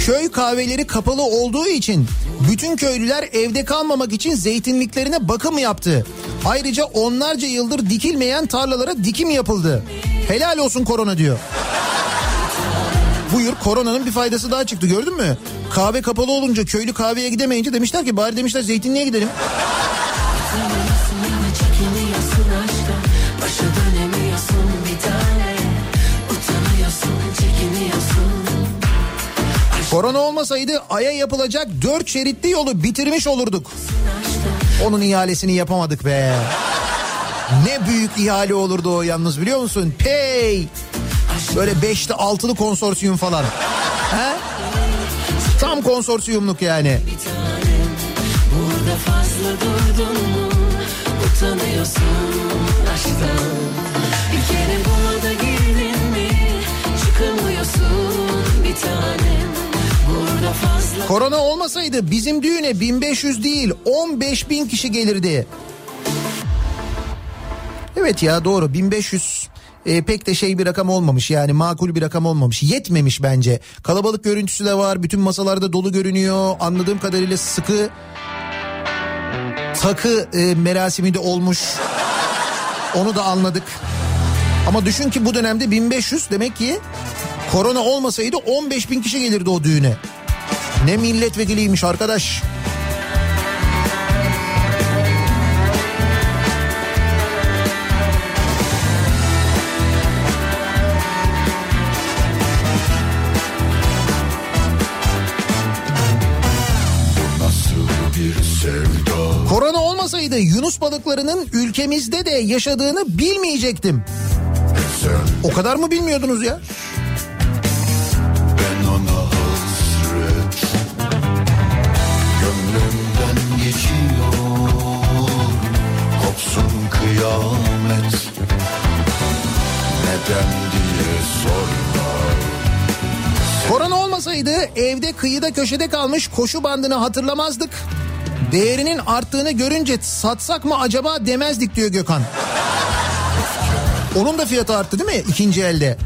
Köy kahveleri kapalı olduğu için bütün köylüler evde kalmamak için zeytinliklerine bakım yaptı. Ayrıca onlarca yıldır dikilmeyen tarlalara dikim yapıldı. Helal olsun korona diyor. Buyur koronanın bir faydası daha çıktı gördün mü? Kahve kapalı olunca köylü kahveye gidemeyince demişler ki bari demişler zeytinliğe gidelim. Korona olmasaydı Ay'a yapılacak dört şeritli yolu bitirmiş olurduk. Onun ihalesini yapamadık be. Ne büyük ihale olurdu o yalnız biliyor musun? Pay. Böyle beşli altılı konsorsiyum falan. He? Tam konsorsiyumluk yani. Aşktan Bir kere buna girdin mi çıkamıyorsun bir tanem Korona olmasaydı bizim düğüne 1500 değil 15 bin kişi gelirdi. Evet ya doğru 1500 e, pek de şey bir rakam olmamış yani makul bir rakam olmamış yetmemiş bence. Kalabalık görüntüsü de var bütün masalarda dolu görünüyor anladığım kadarıyla sıkı takı e, merasimi de olmuş onu da anladık. Ama düşün ki bu dönemde 1500 demek ki korona olmasaydı 15 bin kişi gelirdi o düğüne. Ne milletvekiliymiş arkadaş. Nasıl olmasaydı Yunus balıklarının ülkemizde de yaşadığını bilmeyecektim. O kadar mı bilmiyordunuz ya? ben ona hasret Gönlümden geçiyor Kopsun kıyamet Neden diye sorma Korona olmasaydı evde kıyıda köşede kalmış koşu bandını hatırlamazdık. Değerinin arttığını görünce satsak mı acaba demezdik diyor Gökhan. Onun da fiyatı arttı değil mi ikinci elde?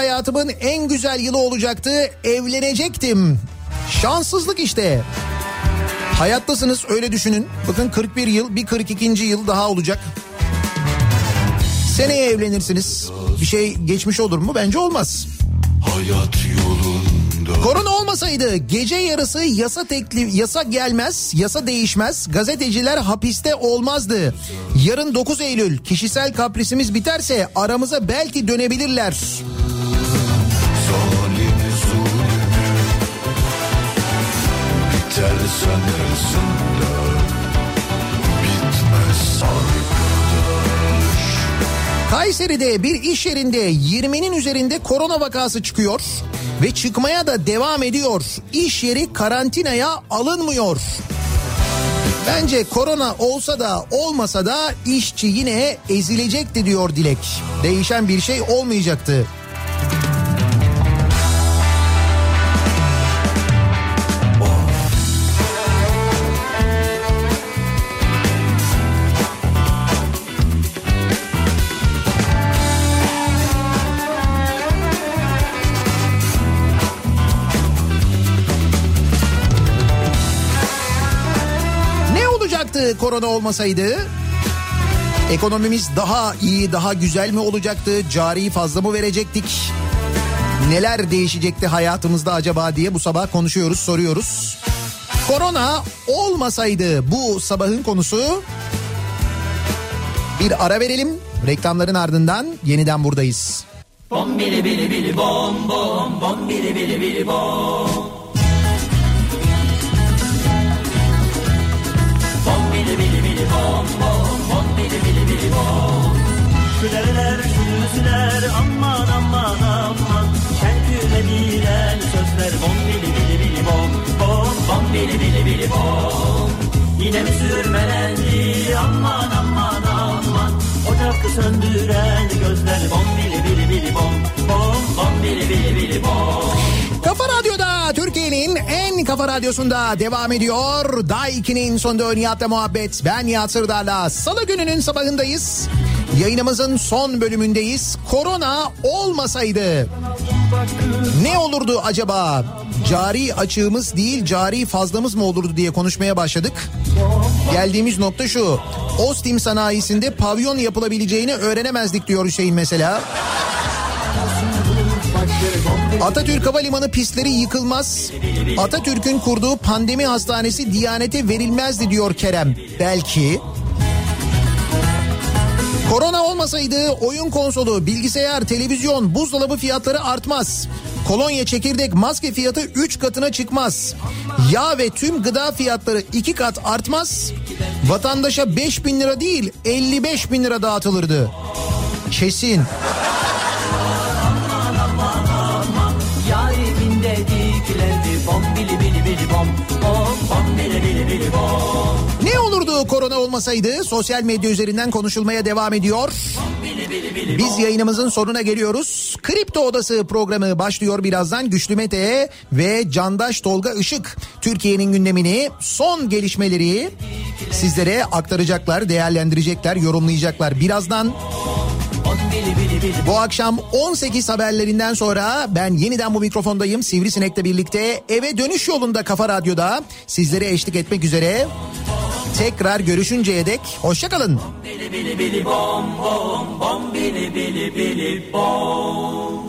Hayatımın en güzel yılı olacaktı. Evlenecektim. Şanssızlık işte. Hayattasınız öyle düşünün. Bakın 41 yıl bir 42. yıl daha olacak. Seneye evlenirsiniz. Bir şey geçmiş olur mu? Bence olmaz. Hayat yolunda Korona olmasaydı gece yarısı yasa teklif yasa gelmez, yasa değişmez. Gazeteciler hapiste olmazdı. Yarın 9 Eylül kişisel kaprisimiz biterse aramıza belki dönebilirler. Kayseri'de bir iş yerinde 20'nin üzerinde korona vakası çıkıyor ve çıkmaya da devam ediyor. İş yeri karantinaya alınmıyor. Bence korona olsa da olmasa da işçi yine ezilecekti diyor Dilek. Değişen bir şey olmayacaktı. Olacaktı korona olmasaydı? Ekonomimiz daha iyi, daha güzel mi olacaktı? Cari fazla mı verecektik? Neler değişecekti hayatımızda acaba diye bu sabah konuşuyoruz, soruyoruz. Korona olmasaydı bu sabahın konusu. Bir ara verelim. Reklamların ardından yeniden buradayız. Gülerler gülsüler aman aman aman Şerküle bilen sözler bom bili bili bili bom Bom bom bili bili bili bom Yine mi sürmelendi aman aman aman Ocakı söndüren gözler bom bili bili bili bom Bom bom bili bili bili bom Kafa Radyo'da Türkiye'nin en kafa radyosunda devam ediyor. Day 2'nin sonunda Nihat'la muhabbet. Ben Nihat Sırdar'la salı gününün sabahındayız. Yayınımızın son bölümündeyiz. Korona olmasaydı ne olurdu acaba? Cari açığımız değil cari fazlamız mı olurdu diye konuşmaya başladık. Geldiğimiz nokta şu. Ostim sanayisinde pavyon yapılabileceğini öğrenemezdik diyor Hüseyin mesela. Atatürk Havalimanı pistleri yıkılmaz. Atatürk'ün kurduğu pandemi hastanesi Diyanete verilmezdi diyor Kerem. Belki. Korona olmasaydı oyun konsolu, bilgisayar, televizyon, buzdolabı fiyatları artmaz. Kolonya, çekirdek, maske fiyatı 3 katına çıkmaz. Yağ ve tüm gıda fiyatları 2 kat artmaz. Vatandaşa 5 bin lira değil 55 bin lira dağıtılırdı. Kesin. Bom bom bili bili bili bom korona olmasaydı sosyal medya üzerinden konuşulmaya devam ediyor. Biz yayınımızın sonuna geliyoruz. Kripto Odası programı başlıyor birazdan. Güçlü Mete ve Candaş Tolga Işık Türkiye'nin gündemini son gelişmeleri sizlere aktaracaklar, değerlendirecekler, yorumlayacaklar. Birazdan bu akşam 18 haberlerinden sonra ben yeniden bu mikrofondayım. Sivrisinek'le birlikte eve dönüş yolunda Kafa Radyo'da sizlere eşlik etmek üzere. Tekrar görüşünceye dek hoşçakalın. bili bili bili bom bom bom bili bili bili bom